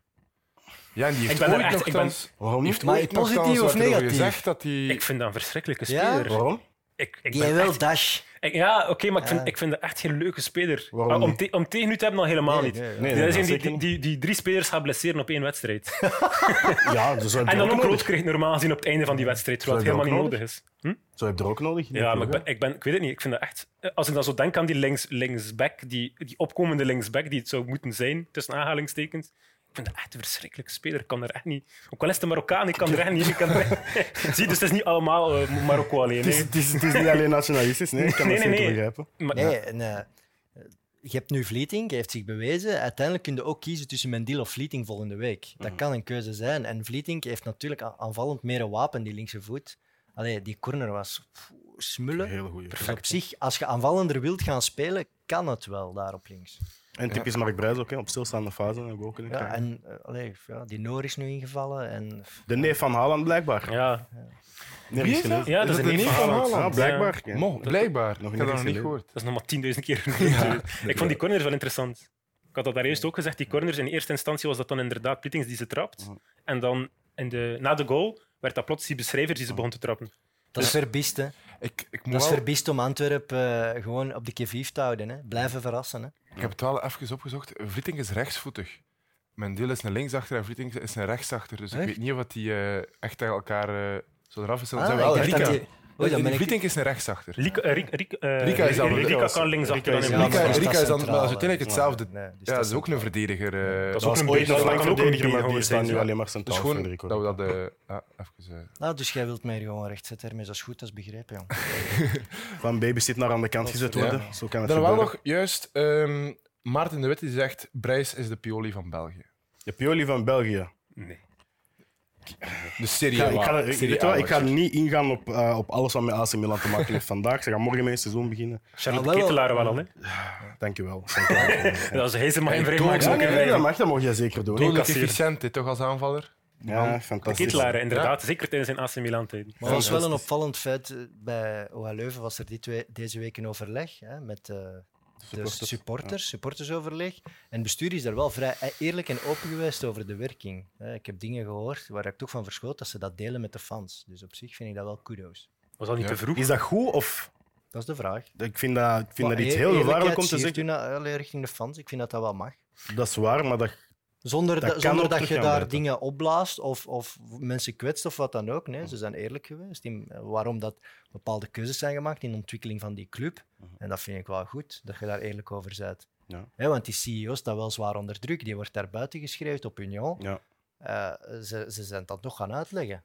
Ja, en die heeft Ik ben er ooit echt- ik ben-. Waarom die niet? Maar ooit positief of negatief? gezegd dat hij... Ik vind dat een verschrikkelijke Ja? speler. Waarom? Ik, ik Die wil echt- dash. ik- ja, oké, maar ik vind, Ja. ik vind dat echt geen leuke speler. Waarom Ah, om, te- om tegen u te hebben, al helemaal Nee, niet. nee, ja. Dat een die, die, die, die drie spelers gaat blesseren op één wedstrijd. <laughs> Ja, dus zo En dan ook rood krijgt normaal gezien op het einde van die wedstrijd, terwijl het helemaal niet nodig is. Hm? Zo heb je er ook nodig. Ja, maar ik ben, ik ben, ik weet het niet. Ik vind dat echt. Als ik dan zo denk aan die links, linksback, die, die opkomende linksback die het zou moeten zijn, tussen aanhalingstekens. Ik vind dat echt een verschrikkelijke speler. Ik kan er echt niet. Ook al is het een Marokkaan, ik kan er echt niet. Ik kan er echt- <laughs> Zie, dus het is niet allemaal eh, Marokko alleen. Het is, het, is, het is niet alleen nationalistisch, nee, ik kan Nee, dat nee, zeker nee. begrijpen. Maar, Nee, en, eh, je hebt nu Vlieting, hij heeft zich bewezen. Uiteindelijk kun je ook kiezen tussen Mendil of Vlieting volgende week. Dat Mhm. kan een keuze zijn. En Vlieting heeft natuurlijk aanvallend meer een wapen, die linkse voet. Allee, die corner was pff, smullen. Hele goeie. Dus op zich, als je aanvallender wilt gaan spelen, kan het wel daar op links. En typisch Mark Brijs ook, hè, op stilstaande fase. ook kunnen Ja, en allee, ja, die Noor is nu ingevallen. En, De neef van Haaland, blijkbaar. ja. Nergens Wie is dat? gelezen. ja, dat is dat de neef van Haaland. Ja, blijkbaar. Ja. Mo, blijkbaar. nog ik heb dat nog niet gehoord. Dat is nog maar 10.000 keer <laughs> <laughs> genoemd. ik vond die corners wel interessant. Ik had dat daar eerst ook gezegd. Die corners, in eerste instantie was dat dan inderdaad Pietings die ze trapt. En dan in de, na de goal werd dat plots die beschrijver die ze begon te trappen. dat is verbiest, hè. Ik, ik, moet Dat is wel- verbiest om Antwerpen eh, gewoon op de kevief te houden. Hè. Blijven verrassen. Hè. Ik heb het wel even opgezocht. Vlieting is rechtsvoetig. Mendil is een linksachter en Vlieting is een rechtsachter. Dus ik weet niet of die eh, echt tegen elkaar uh, zo eraf is. Ah, ik dacht die- ben ik- Vlietink is een rechtsachter. Eh, eh, Rika is dan- Rika Rika kan links Rika achter dan Ja, in Rika, is dan uiteindelijk hetzelfde. Nee, dus ja, dat is ook een verdediger. eh, Dat is ook een ooit beetje- een dat kan ook een flankverdediger, maar staat nu zijn, alleen maar Dus centraal. gewoon Federico. dat we dat... eh, ja, even, eh, Nou, dus jij wilt mij gewoon recht zetten, ermee. Dat is goed, dat is begrepen, jong. <laughs> Van babysit naar aan de kant gezet worden. Zo kan het Dan wel nog juist... ehm, Maarten de Wit die zegt, Brijs is de Pioli van België. De Pioli van België. Nee. De Serie Ja, A. ik, ga, ik, Serie weet je wat, A ik ga was. niet ingaan op, eh, op alles wat met AC Milan te maken heeft vandaag. Ze gaan morgen mee het seizoen beginnen. Charlotte Ah, wel, Ketelaar wel al, hè? Dankjewel. Dankjewel. <laughs> Ja, Als hij ze mag En vrijmaken, Doel- zou Ja, ik nee, hem dat mag, dat mag je zeker doen. Dodelijk efficiënt, toch als aanvaller? Ja, De fantastisch. Ketelaar, inderdaad. Zeker tijdens zijn AC Milan-tijd. Maar dat is wel een opvallend feit. eh, Bij OH Leuven was er dit we- deze week een overleg hè, met eh, de Supporters. supporters, supportersoverleg. En het bestuur is daar wel vrij e- eerlijk en open geweest over de werking. hè. Ik heb dingen gehoord waar ik toch van verschoot dat ze dat delen met de fans. Dus op zich vind ik dat wel kudos. Was dat niet Ja. te vroeg? Is dat goed of... Dat is de vraag. Ik vind dat, ik vind Maar dat iets eer- heel gevaarlijk om te zeggen. u naar, allee, richting de fans. Ik vind dat dat wel mag. Dat is waar, maar dat, Zonder, Dat da- zonder dat je daar dingen opblaast of, of mensen kwetst of wat dan ook. Nee, ze zijn eerlijk geweest in eh, waarom dat bepaalde keuzes zijn gemaakt in de ontwikkeling van die club. En dat vind ik wel goed, dat je daar eerlijk over bent. Ja. Hè, want die CEO staat wel zwaar onder druk. Die wordt daar buiten geschreven op Union. ja. Eh, ze, ze zijn dat nog gaan uitleggen.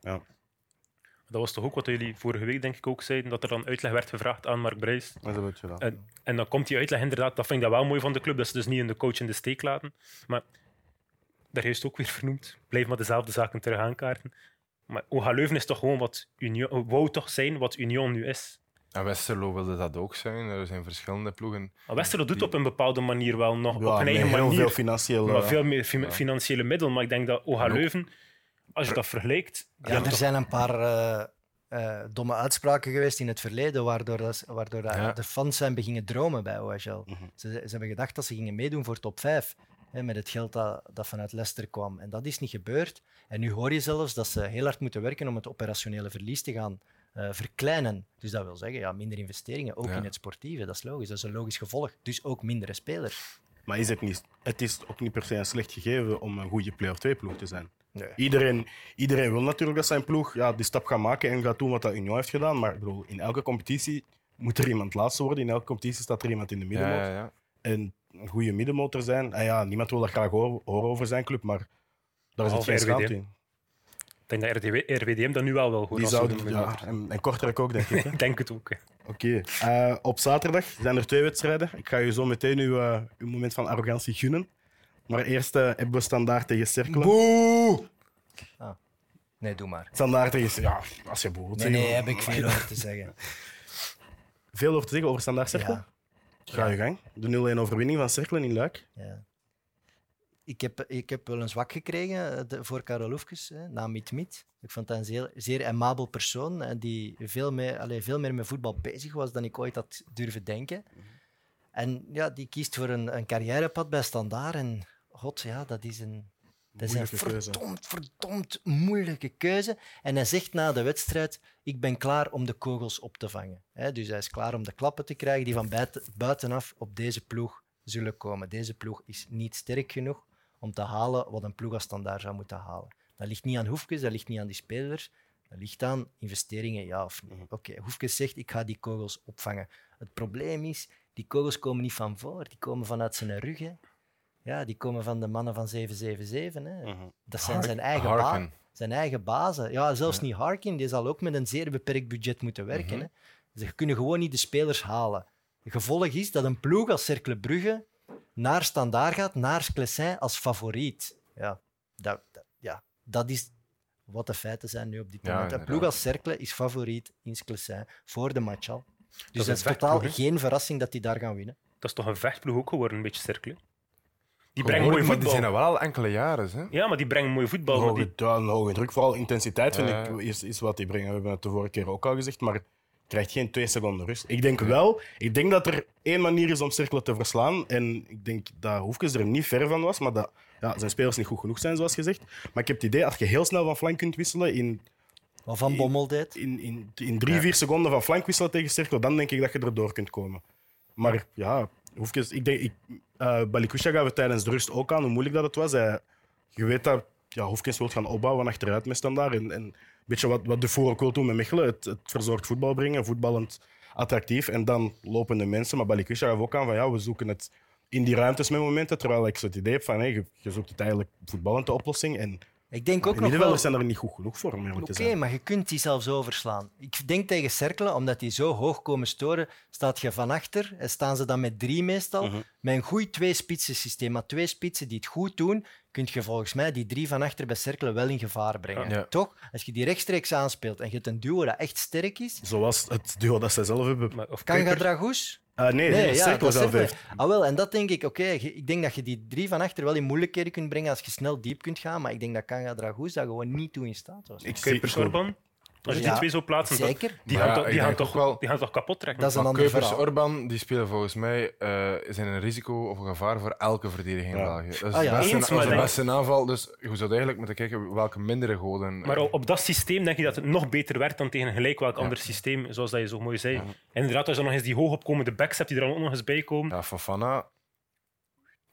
Dat was toch ook wat jullie vorige week denk ik ook zeiden, dat er dan uitleg werd gevraagd aan Mark Brijs. Dat is een beetje dat. En, en dan komt die uitleg inderdaad, dat vind ik dat wel mooi van de club, dat ze dus niet in de coach in de steek laten. Maar daar is het ook weer vernoemd, blijf maar dezelfde zaken terug aankaarten. Maar OH Leuven is toch gewoon wat Union, wou toch zijn wat Union nu is. En Westerlo wilde dat ook zijn. Er zijn verschillende ploegen. Maar Westerlo doet op een bepaalde manier wel nog, op een eigen heel manier, veel financieel... maar veel meer fi- financiële middelen. Maar ik denk dat OH Leuven, als je dat vergelijkt, Ja, er toch- zijn een paar eh, eh, domme uitspraken geweest in het verleden, waardoor, dat, waardoor dat Ja. de fans zijn beginnen dromen bij OHL. Mhm. Ze, ze hebben gedacht dat ze gingen meedoen voor top 5 hè, met het geld dat, dat vanuit Leicester kwam. En dat is niet gebeurd. En nu hoor je zelfs dat ze heel hard moeten werken om het operationele verlies te gaan eh, verkleinen. Dus dat wil zeggen, ja, minder investeringen, ook Ja. in het sportieve. Dat is logisch, dat is een logisch gevolg. Dus ook mindere spelers. Maar is het, niet, het is ook niet per se een slecht gegeven om een goede play-off 2-ploeg te zijn. Nee. Iedereen, iedereen wil natuurlijk dat zijn ploeg ja, die stap gaat maken en gaat doen wat dat Union heeft gedaan. Maar ik bedoel, in elke competitie moet er iemand laatste worden. In elke competitie staat er iemand in de Ja, middenmoot. ja, ja. En een goede middenmotor zijn. En ja, niemand wil dat graag horen, over zijn club, maar daar is het Behalve geen schaamte in. ik denk dat RDW, RWDM dat nu wel wil. Hoor, Die als ze zouden, doen. ja, en, en Kortrijk ook, denk ik. hè. <laughs> Ik denk het ook. Oké. Eh, op zaterdag zijn er twee wedstrijden. Ik ga je zo meteen uw, eh, uw moment van arrogantie gunnen. Maar eerst eh, hebben we standaard tegen Cerkelen. Boe! Nee, doe maar. Standaard tegen Ja, als je boert. Nee, nee, heb ik veel over te zeggen. Veel over te zeggen over standaard Cerkelen? Ja. Ga je gang. De 0-1 overwinning van Cerkelen in Luik. Ja. Ik heb, ik heb wel een zwak gekregen eh, voor Karel Oefkes, na Miet Miet. Ik vond dat een zeer, zeer aimabel persoon hè, die veel meer, allee, veel meer met voetbal bezig was dan ik ooit had durven denken. En ja, die kiest voor een, een carrièrepad bij Standaard. En god, ja, dat is een, dat is een verdomd, verdomd moeilijke keuze. En hij zegt na de wedstrijd, ik ben klaar om de kogels op te vangen. Dus hij is klaar om de klappen te krijgen die van buiten, buitenaf op deze ploeg zullen komen. Deze ploeg is niet sterk genoeg om te halen wat een ploeg als standaard zou moeten halen. Dat ligt niet aan Hoefkes, dat ligt niet aan die spelers. Dat ligt aan investeringen, ja of nee. Oké, Hoefkes zegt, ik ga die kogels opvangen. Het probleem is, die kogels komen niet van voor, die komen vanuit zijn rug. Hè. Ja, die komen van de mannen van 777. Hè. Mhm. Dat zijn Hark- zijn eigen, ba Harken. zijn eigen bazen. Ja, zelfs niet Harkin, die zal ook met een zeer beperkt budget moeten werken. Mhm. hè. Ze kunnen gewoon niet de spelers halen. Het gevolg is dat een ploeg als Cercle Brugge naar Standaard gaat, naar Sclessin als favoriet. Ja, dat, dat- ja, dat is wat de feiten zijn nu op dit Ja, moment. Een ploeg als Cercle is favoriet in Sclessin voor de match al. Dus is dat een is totaal geen verrassing dat die daar gaan winnen. Dat is toch een vechtploeg ook geworden, een beetje cirkelen. Die brengen mooi maar die voetbal. zijn er wel al enkele jaren. Hè? Ja, maar die brengen mooi voetbal. Die- hoge, ja, een hoge druk, vooral intensiteit vind ik, is, is wat die brengen. We hebben het de vorige keer ook al gezegd, maar je krijgt geen twee seconden rust. Ik denk wel, ik denk dat er één manier is om Cerkelen te verslaan. En ik denk dat Hoefkes er niet ver van was, maar dat ja, zijn spelers niet goed genoeg zijn, zoals gezegd. Maar ik heb het idee, als je heel snel van flank kunt wisselen, in, Wat Van Bommel deed. in, in, in drie, vier seconden van flank wisselen tegen Cerkelen, dan denk ik dat je erdoor kunt komen. Maar ja, Hoefkes, ik denk, ik, eh Balikusha het tijdens de rust ook aan hoe moeilijk dat het was. Je weet dat ja, Hoefkes wil gaan opbouwen achteruit met standaard. En, en Weet je wat, wat de Voer ook wil doen met Mechelen? Het, het verzorgd voetbal brengen, voetballend attractief. En dan lopen de mensen, maar Balikwisha gaf ook aan van ja, we zoeken het in die ruimtes met momenten. Terwijl ik zo het idee heb van je zoekt het eigenlijk voetballend de oplossing. En Ik denk ook de nog wel... zijn er niet goed genoeg voor, om eerlijk Oké, maar je kunt die zelfs overslaan. Ik denk tegen Cerkelen, omdat die zo hoog komen storen, staat je van achter en staan ze dan met drie meestal. Mhm. Met een goed twee-spitsen systeem. Maar twee spitsen die het goed doen, kun je volgens mij die drie van achter bij Cerkelen wel in gevaar brengen. Ja. Toch? Als je die rechtstreeks aanspeelt en je hebt een duo dat echt sterk is, Zoals het duo dat zij zelf hebben. Maar, of Kanga Kuipers. Dragous? Ah, nee, Nee, ja, zelf heeft. Ah, wel, en dat denk ik, oké, ik denk dat je die drie van achter wel in moeilijkheden kunt brengen als je snel diep kunt gaan, maar ik denk dat Kanga Dragous dat gewoon niet toe in staat was. Ik zie Orban. Als je Ja, die twee zo plaatsen, Zeker. die Maar gaan, ja, toch, die, gaan toch, ook wel- die gaan toch kapot trekken? Dat is een Maar ander Kuipers. Orban, die spelen volgens mij eh, zijn een risico of een gevaar voor elke verdediging in. België. Dat is Ah, ja. de beste, Eens, de aanval, dus je zou eigenlijk moeten kijken welke mindere goden. Maar op, op dat systeem denk je dat het nog beter werkt dan tegen gelijk welk ander systeem, zoals dat je zo mooi zei. En inderdaad, als je dan nog eens die hoogopkomende backs hebt die er dan ook nog eens bij komen, Ja, Fofana,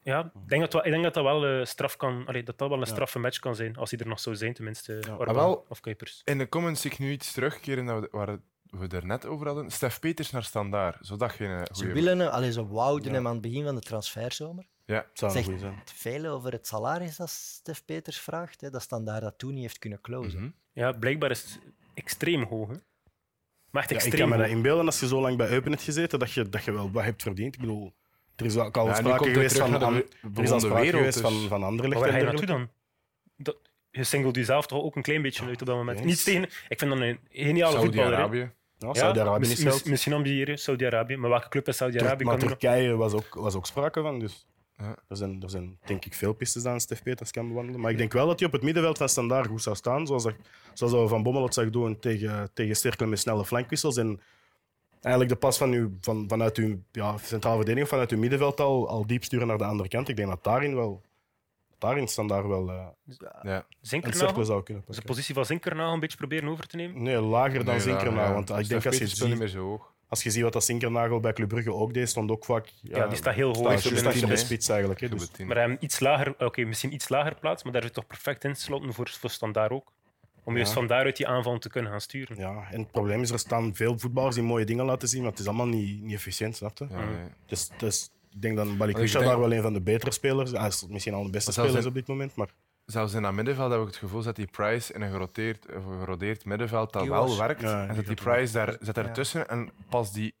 ja, ik, denk dat, wel- ik denk dat dat wel, eh, straf kan, allee, dat dat wel een straffe match kan zijn, als hij er nog zou zijn, tenminste, Orban Ah, wel. of Kuipers. in de comments zie ik nu iets terugkeren dat we, waar we het er net over hadden. Stef Peters naar Standaard. Zou dat geen eh, Ze willen hem, allee, ze wouden Ja. hem aan het begin van de transferzomer. Ja, Het een Zegt- goeie zijn. Veel over het salaris dat Stef Peters vraagt, hè, dat Standaard dat toen niet heeft kunnen closen. mhm. Ja, blijkbaar is het extreem hoog. Hè? Maar echt Ja, ik extreem kan me dat inbeelden als je zo lang bij Eupen hebt gezeten, dat je, dat je wel wat hebt verdiend. Ik bedoel, er is ook al Ja, sprake geweest van, de an- er is al sprake wereld, geweest dus- van, van andere Maar waar ga je naartoe dan? Dat, je singelt jezelf toch ook een klein beetje uit op dat moment. Niet tegen, ik vind dat een geniale voetballer. hè. Saudi-Arabië. Ja, Ja, Saudi-Arabië mis- is mis- geld. Misschien ambiëren, Saudi-Arabië. Maar welke club is Saudi-Arabië? Maar Turkije was ook, was ook sprake van. Dus Ja. er, zijn, er zijn denk ik veel pistes aan Stef Peters kan bewandelen. Maar ik denk wel dat hij op het middenveld van Standaard goed zou staan. Zoals, dat, zoals dat we Van Bommel het zag doen tegen, tegen Sterkelen met snelle flankwissels. En eigenlijk de pas van uw, van, vanuit uw ja, centrale verdediging, of vanuit uw middenveld al, al diep sturen naar de andere kant. Ik denk dat daarin wel... Daarin Standaard wel eh, Ja. een Zinkernagel? cirkel zou kunnen Dus de positie van Zinkernagel een beetje proberen over te nemen? Nee, lager dan Nee, Zinkernagel. ja. Want ik Stef denk als je, niet ziet, meer zo hoog. als je ziet wat dat Zinkernagel bij Club Brugge ook deed, stond ook vaak... Ja, die staat heel hoog. staat achter de spits. eigenlijk. Hè, dus. Maar hij iets lager, oké, misschien iets lager plaats, maar daar zit toch perfect in te sloten voor, voor standaard ook. Om juist van daaruit die aanval te kunnen gaan sturen. Ja, en het probleem is, er staan veel voetballers die mooie dingen laten zien, maar het is allemaal niet, niet efficiënt, snap je? Ja, nee. Dus, dus ik denk dat Balikwisha daar wel een van de betere spelers is. Hij is misschien al de beste Maar zelfs speler in- op dit moment, maar Zelfs in dat middenveld heb ik het gevoel dat die Price in een geroteerd, of een gerodeerd middenveld dat wel werkt. Ja, en zet die. Price daar, zet Ja. ertussen en pas die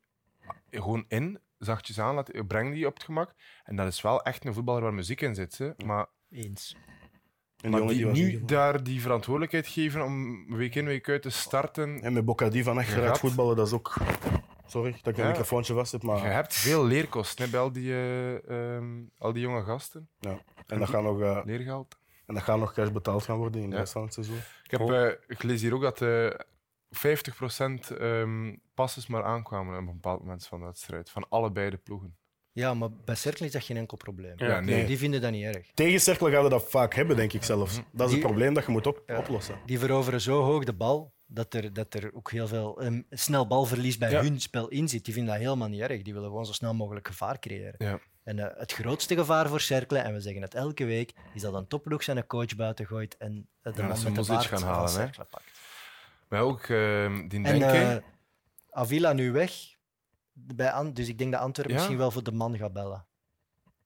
gewoon in, zachtjes aan, laat, breng die op het gemak. En dat is wel echt een voetballer waar muziek in zit. Hè. Maar, Eens. En maar die niet ingevallen. daar die verantwoordelijkheid geven om week in, week uit te starten. En met Bocadi van achteruit Gerat. voetballen, dat is ook... Sorry dat ik Ja. microfoontje vast heb, Je maar... hebt veel leerkosten hè, bij al die, eh, ehm, al die jonge gasten. En dat gaat nog, eh, Leergeld. en dat gaat nog cash betaald gaan worden in de Ja. rest van het seizoen. Ik, heb, Oh. eh, ik lees hier ook dat eh 50% ehm passes maar aankwamen op een bepaald moment van de wedstrijd. Van allebei de ploegen. Ja, maar bij Cercle is dat geen enkel probleem. Ja. Ja, nee. Die vinden dat niet erg. Tegen Cercle gaan we dat vaak hebben, denk ik zelfs. Mhm. Dat is het Die- probleem dat je moet op- oplossen. Die veroveren zo hoog de bal dat er, dat er ook heel veel ehm, snel balverlies bij Ja. hun spel in zit. Die vinden dat helemaal niet erg. Die willen gewoon zo snel mogelijk gevaar creëren. Ja. En eh, het grootste gevaar voor Cercle, en we zeggen het elke week, is dat een topploeg zijn coach buiten gooit en eh, de Ja, man ze met de baard gaan van halen. Cercle pakt. Maar ook ehm, die En denken. eh, Avila nu weg. Bij dus ik denk dat Antwerpen Ja. misschien wel voor de man gaat bellen.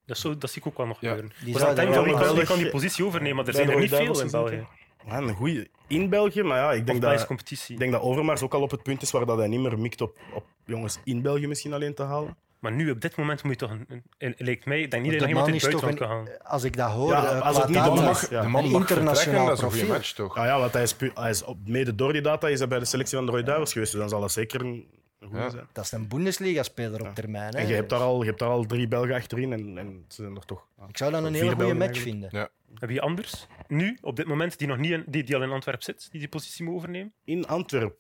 Dat, zou, dat zie ik ook wel nog Ja. gebeuren. Die zou wel kan, die positie overnemen, maar er zijn er niet veel in België. Ja, een goeie in België, maar ja, ik denk dat... competitie. Ik denk dat Overmars ook al op het punt is waar dat hij niet meer mikt op, op jongens in België misschien alleen te halen. Maar nu, op dit moment, moet je toch... Een, lijkt mij, ik denk niet dat de iemand man in het buitenland kan gaan. als ik dat hoor, Ja, eh, als het niet de man mag, ja. de man Een mag internationaal dat is een goede match toch? Ah ja, want hij is, pu- hij is op, mede door die data is hij bij de selectie van de Rode Duivels geweest, dus dan zal dat zeker een, Ja. zijn. Dat is een Bundesliga-speler op Ja. termijn. Hè. En je hebt, daar al, je hebt daar al drie Belgen achterin en, en ze zijn er toch... Ik zou dat een hele goede Belgen match vinden. Heb je anders, nu, op dit moment, die, nog niet in, die, die al in Antwerpen zit, die die positie moet overnemen? In Antwerpen.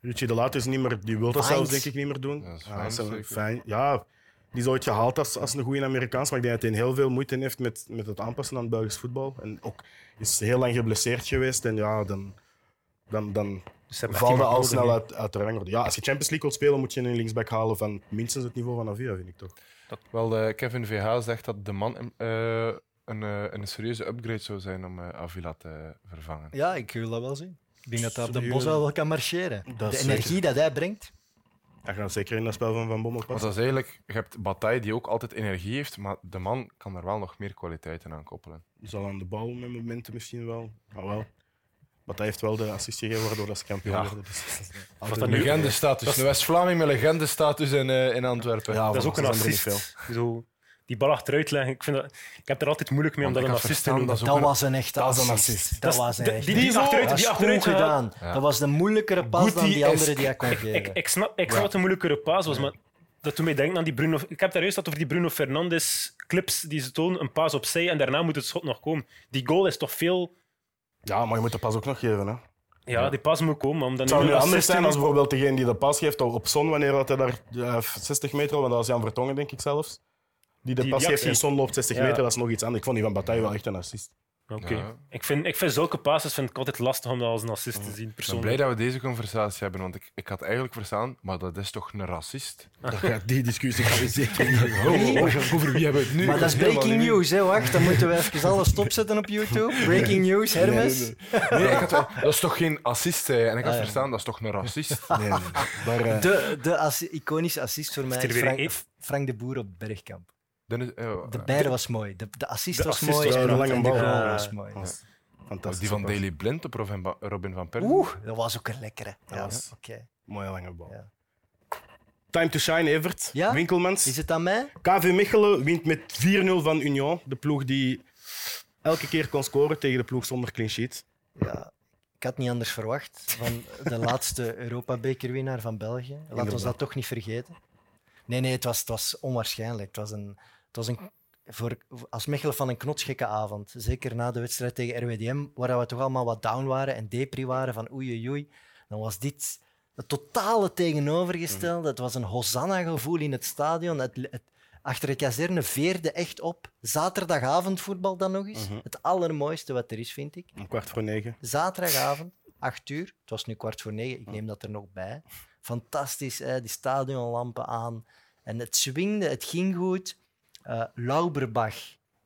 Richie de Laat is niet meer, die wil dat zelfs denk ik niet meer doen. Ja, dat is Ja, Fijns dat is een zeker. fijn. Ja, die is ooit gehaald als, als een goede Amerikaans, maar ik denk dat hij heel veel moeite heeft met, met het aanpassen aan het Belgisch voetbal. En ook is heel lang geblesseerd geweest en ja, dan, dan, dan Dus dat al snel uit, uit de rangorde. Ja, als je Champions League wilt spelen, moet je een linksback halen van minstens het niveau van Avia, vind ik toch. Wel, eh, Kevin VH zegt dat de man eh, een, eh, een serieuze upgrade zou zijn om Avila te vervangen. Ja, ik wil dat wel zien. Ik denk dat hij op de bos wel kan marcheren. Dat de energie dat hij brengt. Hij gaat zeker in dat spel van Van Bommel Want passen. dat is eigenlijk, je hebt Bataille die ook altijd energie heeft, maar de man kan er wel nog meer kwaliteiten aan koppelen. Zal aan de bal met momenten misschien wel. Maar wel. Maar hij heeft wel de assist gegeven waardoor dat ze kampioen Ja. werden. Dus dat dat nu-. Legendestatus. Een West-Vlaming met legendestatus in, eh, in Antwerpen. Ja, Dat is ook een er niet assist. Zo, die bal achteruit leggen. Ik, vind dat, ik heb er altijd moeilijk mee om dat ik een assist te noemen. dat Dat was een echte dat assist. assist. Dat Dat was een die- echte die- die achteruit, Dat die is achteruit gedaan. Ja. Dat was de moeilijkere pas dan die andere die hij kon Ik, geven. ik, ik snap, ik snap dat het een moeilijkere paas was, maar dat doet mij denken aan die Bruno... Ik heb daar juist dat over die Bruno Fernandes clips die ze tonen, een paas opzij en daarna moet het schot nog komen. Die goal is toch veel... Ja, maar je moet de pas ook nog geven. Hè. Ja, die pas moet komen. Omdat Het zou nu anders zijn als bijvoorbeeld degene die de pas geeft op Son, wanneer dat hij daar eh, 60 meter, want dat was Jan Vertongen, denk ik zelfs. Die de Die- pas die en actie. Son loopt 60 Ja. meter, dat is nog iets anders. Ik vond die van Bataille wel echt een assist. Oké. Ja. Ik, vind, ik vind zulke passes vind ik altijd lastig om dat als een assist te zien, Ik ben blij dat we deze conversatie hebben, want ik, ik had eigenlijk verstaan, maar dat is toch een racist? <laughs> Die discussie gaan we zeker <laughs> niet Oh, over, over wie hebben we het nu? Maar dat is breaking news, hè? Wacht, dan moeten we even alles stopzetten op YouTube. Breaking news, Hermes. Nee, had dat is toch geen assist? hè? En ik had Ah, ja. verstaan, dat is toch een racist? Nee. Maar, eh, De, de assi- iconische assist voor mij is Frank? Frank de Boer op Bergkamp. Eh, De beide was mooi. De, de assist De was assist mooi was en de- lange de bal. goal was mooi. was oh, fantastisch. die van was. Daily Blind op Robin, van Persie. Oeh, dat was ook een lekkere. Ja, was-. Mooie lange bal. Ja. Time to shine, Evert. Ja? Winkelmans. Is het aan mij? KV Mechelen wint met 4-0 van Union. De ploeg die elke keer kon scoren tegen de ploeg zonder clean sheet. Ja, ik had niet anders verwacht van de laatste <laughs> Europa-bekerwinnaar van België. Ons Inderdaad. dat toch niet vergeten. Nee, nee, het was, het was onwaarschijnlijk. Het was een, het was een, voor, als Mechelen van een knotsgekke avond. Zeker na de wedstrijd tegen RWDM, waar we toch allemaal wat down waren en depri waren van oei oei oei. Dan was dit het totale tegenovergestelde. Het was een hosanna-gevoel in het stadion. Het, het, achter de kazerne veerde echt op. Zaterdagavondvoetbal dan nog eens. Het allermooiste wat er is, vind ik. Om kwart voor negen. Zaterdagavond, 8 uur. Het was nu kwart voor negen, ik neem dat er nog bij. Fantastisch, hè? die stadionlampen aan. En het swingde, het ging goed. Eh Lauberbach,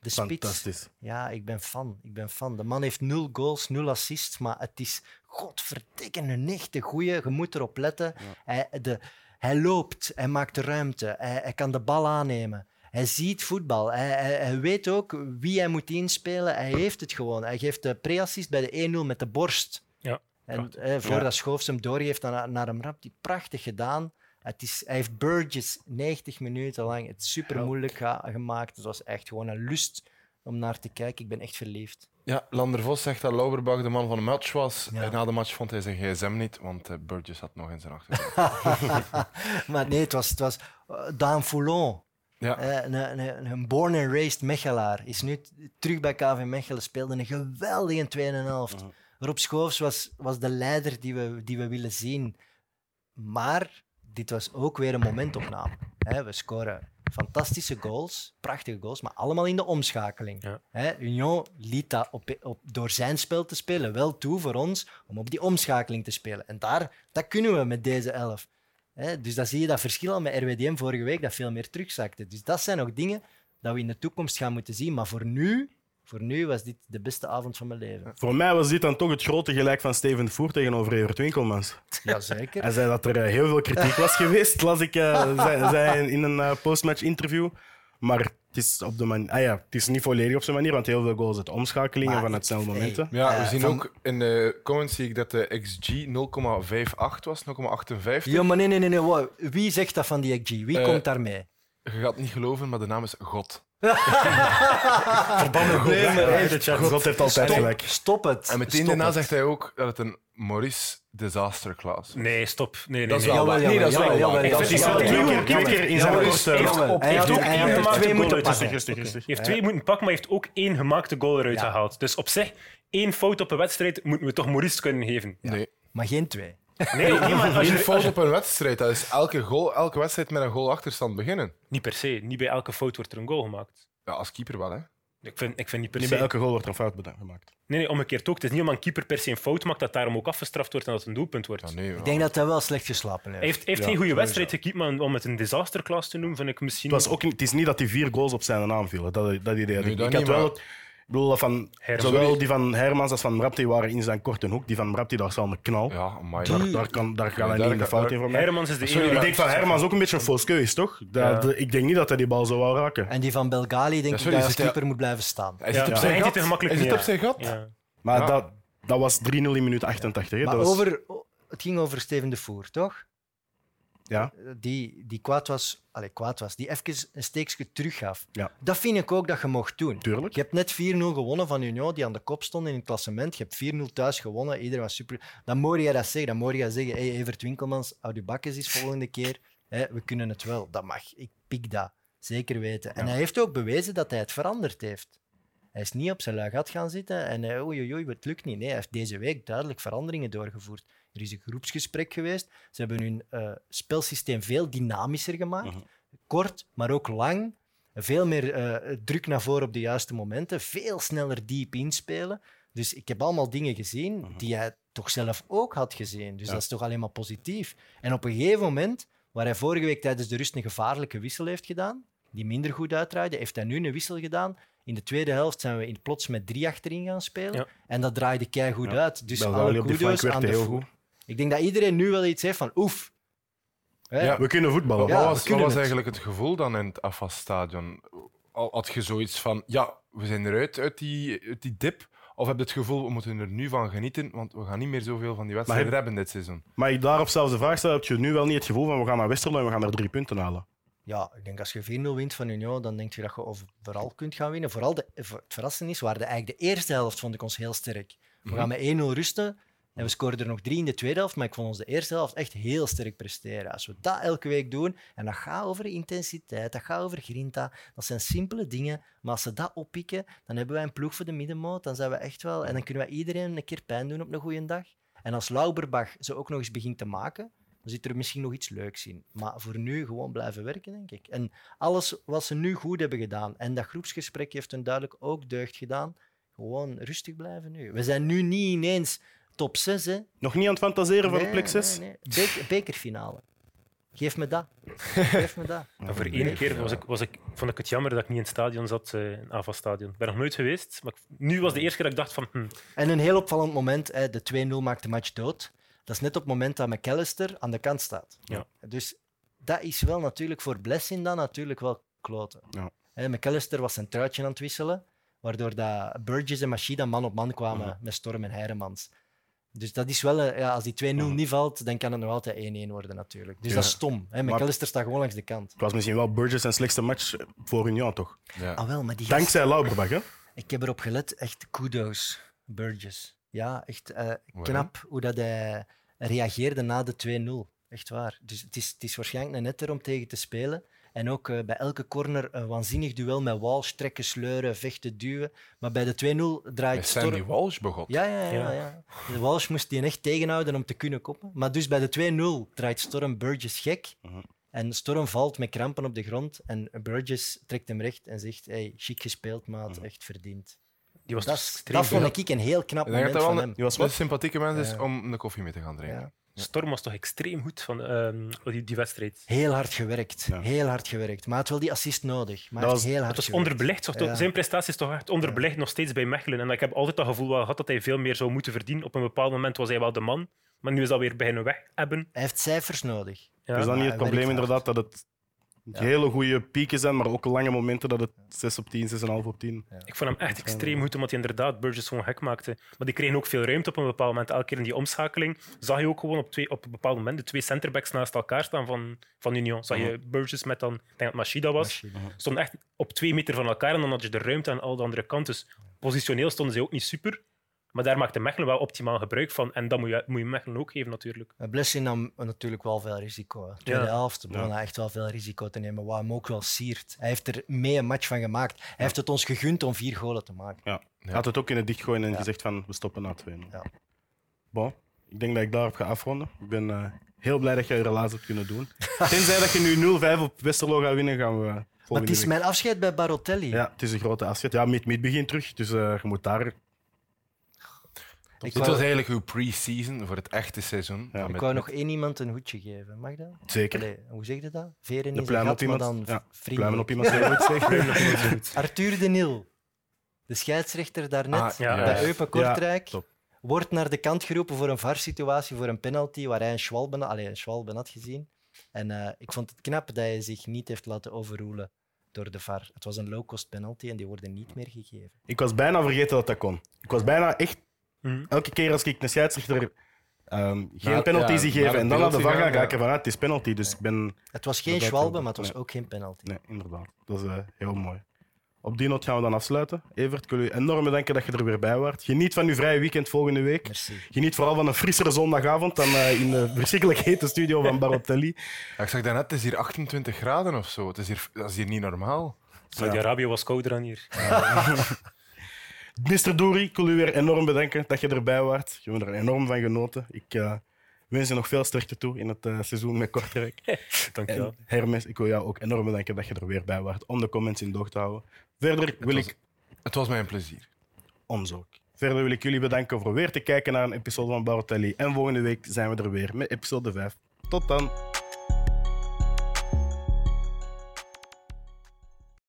de spits. Fantastisch. Ja, ik ben fan. Ik ben fan. De man heeft nul goals, nul assists, maar het is godverdikke een echte goeie. Je moet erop letten. Hij, de, hij loopt, hij maakt ruimte, hij, hij kan de bal aannemen. Hij ziet voetbal. Hij, hij, hij weet ook wie hij moet inspelen. Hij heeft het gewoon. Hij geeft de pre-assist bij de 1-0 met de borst. Ja, En eh, voordat Ja. Schoofs hem doorgeeft naar, naar hem rap, die prachtig gedaan. Het is, hij heeft Burgess 90 minuten lang het super moeilijk gemaakt. Het was echt gewoon een lust om naar te kijken. Ik ben echt verliefd. Ja, Lander Vos zegt dat Lauberbach de man van de match was. Ja. En na de match vond hij zijn gsm niet, want eh, Burgess had nog in zijn achtergrond. <laughs> maar nee, het was, het was eh, Daan Foulon. ja. Eh, Een, een, een born and raised Mechelaar is nu terug bij KV Mechelen. Speelde een geweldige tweede helft. Rob Schoofs was, was de leider die we, die we willen zien. Maar dit was ook weer een momentopname. We scoren fantastische goals, prachtige goals, maar allemaal in de omschakeling. Ja. Union liet dat op, op, door zijn spel te spelen wel toe voor ons om op die omschakeling te spelen. En daar, dat kunnen we met deze elf. Dus dan zie je dat verschil al met RWDM vorige week, dat veel meer terugzakte. Dus dat zijn nog dingen dat we in de toekomst gaan moeten zien. Maar voor nu, voor nu was dit de beste avond van mijn leven. Voor mij was dit dan toch het grote gelijk van Steven de Voer tegenover Evert Winkelmans. Jazeker. Hij zei dat er eh, heel veel kritiek was <laughs> geweest, las ik eh, zei, zei in een eh, postmatch interview. Maar het is, op de man ah ja, het is niet volledig op zijn manier, want heel veel goals uit omschakelingen Maar vanuit snelle hey, momenten. Ja, we zien van- ook in de comments zie ik dat de XG 0,58 was, 0,58. Ja, maar nee, nee, nee. nee. Wie zegt dat van die XG? Wie komt daarmee? Je gaat het niet geloven, maar de naam is God. <laughs> Verbannen goed. Nee, maar Ja, echt, chat. God heeft altijd Stop, gelijk. stop het. En meteen Stop daarna het. zegt hij ook dat het een Maurice disaster class. Nee, stop. Nee, nee, Dat is wel waar. Nee, dat is wel waar. Ik vind- jawel, twee keer- in zijn korte-. Hij heeft had ook hij één gemaakte twee goal. Hij heeft twee moeten pakken, maar hij heeft ook één gemaakte goal eruit Ja. gehaald. Dus op zich, één fout op een wedstrijd moeten we toch Maurice kunnen geven. Nee. Maar geen twee. Nee, nee, maar als je, fout als je- op een wedstrijd. Dat is elke, goal, elke wedstrijd met een goal achterstand beginnen. Niet per se. Niet bij elke fout wordt er een goal gemaakt. Ja, als keeper wel, hè. Ik vind, ik vind niet per Niet se. bij elke goal wordt er een fout gemaakt. Nee, nee, omgekeerd ook. Het is niet omdat een keeper per se een fout maakt dat daarom ook afgestraft wordt en dat het een doelpunt wordt. Ja, nee, Ik denk dat hij wel slecht geslapen Hij heeft. heeft, heeft Ja, geen goede wedstrijd gekiept, maar om het een disasterclass te noemen, vind ik misschien... Het, was ook, niet- het is niet dat hij vier goals op zijn naam vielen. Dat, dat idee Nee, ik. dat ik had niet, wel het- Ik bedoel, van, Hermans. zowel die van Hermans als van Mrapti waren in zijn korte hoek. Die van Mrapti, daar zal een knal. Ja, maar Daar, daar, kan, daar gaat hij niet in de fout in voor mij. Hermans is de Sorry. Ik denk van Hermans ook een beetje een fausse keus, toch? Dat, Ja. ik denk niet dat hij die bal zou wou raken. En die van Belgali denk Ja, ik dat hij als keeper moet blijven staan. Hij Ja, zit op zijn gat. Hij zit op zijn gat. Ja. Maar Ja. dat, dat was 3-0 in minuut 88. Hè? Maar over, het ging over Steven de Voer, toch? Ja. Die, die kwaad was, allez, kwaad was, die even een steekje teruggaf. Ja. Dat vind ik ook dat je mocht doen. Tuurlijk. Je hebt net 4-0 gewonnen van Union, die aan de kop stond in het klassement. Je hebt 4-0 thuis gewonnen, iedereen was super. Dan moet je dat zeggen. Dan moet je zeggen, hey, Evert Winkelmans, houd je bakkes eens volgende keer. We kunnen het wel. Dat mag. Ik pik dat. Zeker weten. En hij heeft ook bewezen dat hij het veranderd heeft. Hij is niet op zijn lui gat gaan zitten en eh, oei, oei, oei, het lukt niet. Nee, hij heeft deze week duidelijk veranderingen doorgevoerd. Er is een groepsgesprek geweest. Ze hebben hun eh, spelsysteem veel dynamischer gemaakt. Mhm. Kort, maar ook lang. Veel meer eh, druk naar voren op de juiste momenten. Veel sneller diep inspelen. Dus ik heb allemaal dingen gezien die hij toch zelf ook had gezien. Dus Ja. dat is toch alleen maar positief. En op een gegeven moment, waar hij vorige week tijdens de rust een gevaarlijke wissel heeft gedaan, die minder goed uitdraaide, heeft hij nu een wissel gedaan. In de tweede helft zijn we in plots met drie achterin gaan spelen. Ja. En dat draaide keigoed Ja. uit. Dus alle kudos aan de heel goed. Ik denk dat iedereen nu wel iets heeft van oef. Hè? Ja. We kunnen voetballen. Wat Ja, was, wat was het. eigenlijk het gevoel dan in het Afas-stadion? Had je zoiets van, ja, we zijn eruit uit die, uit die dip? Of heb je het gevoel, we moeten er nu van genieten, want we gaan niet meer zoveel van die wedstrijden heb- hebben dit seizoen? Maar ik daarop zelfs de vraag stel, heb je nu wel niet het gevoel van we gaan naar Westerlo en we gaan er drie punten halen? Ja, ik denk als je 4-0 wint van Union, dan denk je dat je overal kunt gaan winnen. Vooral de, het verrassende is, waren de, eigenlijk de eerste helft vond ik ons heel sterk. We gaan met 1-0 rusten en we scoorden er nog drie in de tweede helft, maar ik vond ons de eerste helft echt heel sterk presteren. Als we dat elke week doen, en dat gaat over intensiteit, dat gaat over grinta, dat zijn simpele dingen, maar als ze dat oppikken, dan hebben wij een ploeg voor de middenmoot, dan zijn we echt wel, en dan kunnen wij iedereen een keer pijn doen op een goede dag. En als Lauberbach ze ook nog eens begint te maken, dan zit er misschien nog iets leuks in. Maar voor nu gewoon blijven werken, denk ik. En alles wat ze nu goed hebben gedaan, en dat groepsgesprek heeft hun duidelijk ook deugd gedaan, gewoon rustig blijven nu. We zijn nu niet ineens top 6, hè. Nog niet aan het fantaseren de Nee, plek 6? nee, nee. Beker- bekerfinale. Geef me dat. <laughs> Geef me dat. Voor één keer was ik, was ik, vond ik het jammer dat ik niet in het stadion zat, eh, in het AVA-stadion. Ik ben nog nooit geweest, maar nu was de eerste keer dat ik dacht van... Hm, En een heel opvallend moment, hè, de 2-0 maakt de match dood. Dat is net op het moment dat McAllister aan de kant staat. Ja. Dus dat is wel natuurlijk voor Blessing dan natuurlijk wel kloten. Ja. Hè, McAllister was zijn truitje aan het wisselen, waardoor dat Burgess en Machida man op man kwamen Ja. met Storm en Heiremans. Dus dat is wel, een- ja, als die 2-0 Ja. niet valt, dan kan het nog altijd 1-1 worden natuurlijk. Dus Ja. dat is stom. Hè. Maar- McAllister staat gewoon langs de kant. Het was misschien wel Burgess zijn slechtste match voor Union, toch? Ja. Ah wel, maar die gast- Dankzij Lauberbach, hè? Ik heb erop gelet, echt kudos, Burgess. Ja, echt eh, Waarom? knap hoe dat hij reageerde na de 2-0. Echt waar. Dus het is, het is waarschijnlijk een netter om tegen te spelen. En ook eh, bij elke corner een waanzinnig duel met Walsh, trekken, sleuren, vechten, duwen. Maar bij de 2-0 draait Met Sandy Storm... Walsh begot. Ja, ja, ja. Ja. ja. De Walsh moest die echt tegenhouden om te kunnen koppen. Maar dus bij de 2-0 draait Storm Burgess gek. Mhm. En Storm valt met krampen op de grond. En Burgess trekt hem recht en zegt: hey, chic gespeeld, maat. Mhm. Echt verdiend. die was Dat, dat vond ik een heel knap moment van wel hem. Die was een wat? sympathieke mens is Ja. om een koffie mee te gaan drinken. Ja. Storm was toch extreem goed van ehm, die, die wedstrijd. Heel hard gewerkt. Ja. Heel hard gewerkt. Maar hij had wel die assist nodig. Maar Dat was- heel hard Het was gewerkt. onderbelegd. toch? Ja. Zijn prestatie is toch echt onderbelegd nog steeds bij Mechelen. En ik heb altijd dat gevoel wel gehad dat hij veel meer zou moeten verdienen. Op een bepaald moment was hij wel de man. Maar nu is dat weer beginnen weg hebben. Hij heeft cijfers nodig. Ja. is dat maar niet het probleem inderdaad dat het Ja. hele goede pieken zijn, maar ook lange momenten dat het 6 op 10, 6,5 op 10. Ik vond hem echt extreem goed, omdat hij inderdaad Burgess gewoon gek maakte. Maar die kregen ook veel ruimte op een bepaald moment. Elke keer in die omschakeling zag je ook gewoon op, twee, op een bepaald moment de twee centerbacks naast elkaar staan van, van Union. Zag je Burgess met dan, ik denk dat Machida was, Machida. stonden echt op twee meter van elkaar en dan had je de ruimte aan al de andere kanten. Dus positioneel stonden ze ook niet super. Maar daar maakte Mechelen wel optimaal gebruik van. En dat moet je, moet je Mechelen ook geven, natuurlijk. Blessing nam natuurlijk wel veel risico. hè. Tweede Ja. helft begon Ja. echt wel veel risico te nemen, wat hem ook wel siert. Hij heeft er mee een match van gemaakt. Hij heeft het ons gegund om vier golen te maken. Ja. Hij had het ook kunnen dichtgooien en Ja. gezegd van we stoppen na 2 Ja. Bon, ik denk dat ik daarop ga afronden. Ik ben eh, heel blij dat je je relaas hebt kunnen doen. <laughs> Tenzij dat je nu 0-5 op Westerlo gaat winnen, gaan we Maar volgende het is week- mijn afscheid bij Barotelli. Ja, het is een grote afscheid. Ja, mid-mid begint terug, dus eh, je moet daar... Ik Dit wou, was eigenlijk uw pre-season voor het echte seizoen. Ja. Met- ik wou nog één iemand een hoedje geven. Mag dat? Zeker. Allee, hoe zeg je dat? Veren De in zijn pluim gat, op iemand. maar dan Ja, pluimen op iemand <laughs> zeggen. Arthur de Nil. de scheidsrechter daarnet Ah, ja. bij Ja. Eupen Kortrijk, wordt naar de kant geroepen voor een VAR-situatie, voor een penalty, waar hij een Schwalben, allee, een Schwalben had gezien. En eh, ik vond het knap dat hij zich niet heeft laten overroelen door de VAR. Het was een low-cost penalty en die worden niet meer gegeven. Ik was bijna vergeten dat dat kon. Ik was bijna echt... Mhm. Elke keer als ik een scheidsrechter ehm, geen Ja, penalty ja, zie geven en dan naar de VAR ga ja. ik ervan uit, het is penalty. Dus ik ben... Het was geen wel maar het was nee. ook geen penalty. Nee, inderdaad. Dat is eh, heel mooi. Op die noot gaan we dan afsluiten. Evert, ik wil u enorm bedanken dat je er weer bij was. Geniet van uw vrije weekend volgende week. Merci. Geniet vooral van een frissere zondagavond dan eh, in de <laughs> verschrikkelijk hete studio van Barotelli. Ja, ik zag daarnet, het is hier 28 graden of zo. Het is hier, dat is hier niet normaal. Saudi-Arabië was kouder dan hier. <laughs> Mr. Douri, ik wil u weer enorm bedanken dat je erbij was. Je hebt er enorm van genoten. Ik eh, wens je nog veel sterkte toe in het eh, seizoen met Kortrijk. <laughs> Dankjewel. En Hermes, ik wil jou ook enorm bedanken dat je er weer bij was om de comments in doog te houden. Verder wil was- ik Het was mij een plezier. ons ook. Verder wil ik jullie bedanken voor weer te kijken naar een episode van Barotelli. En volgende week zijn we er weer met episode 5. Tot dan!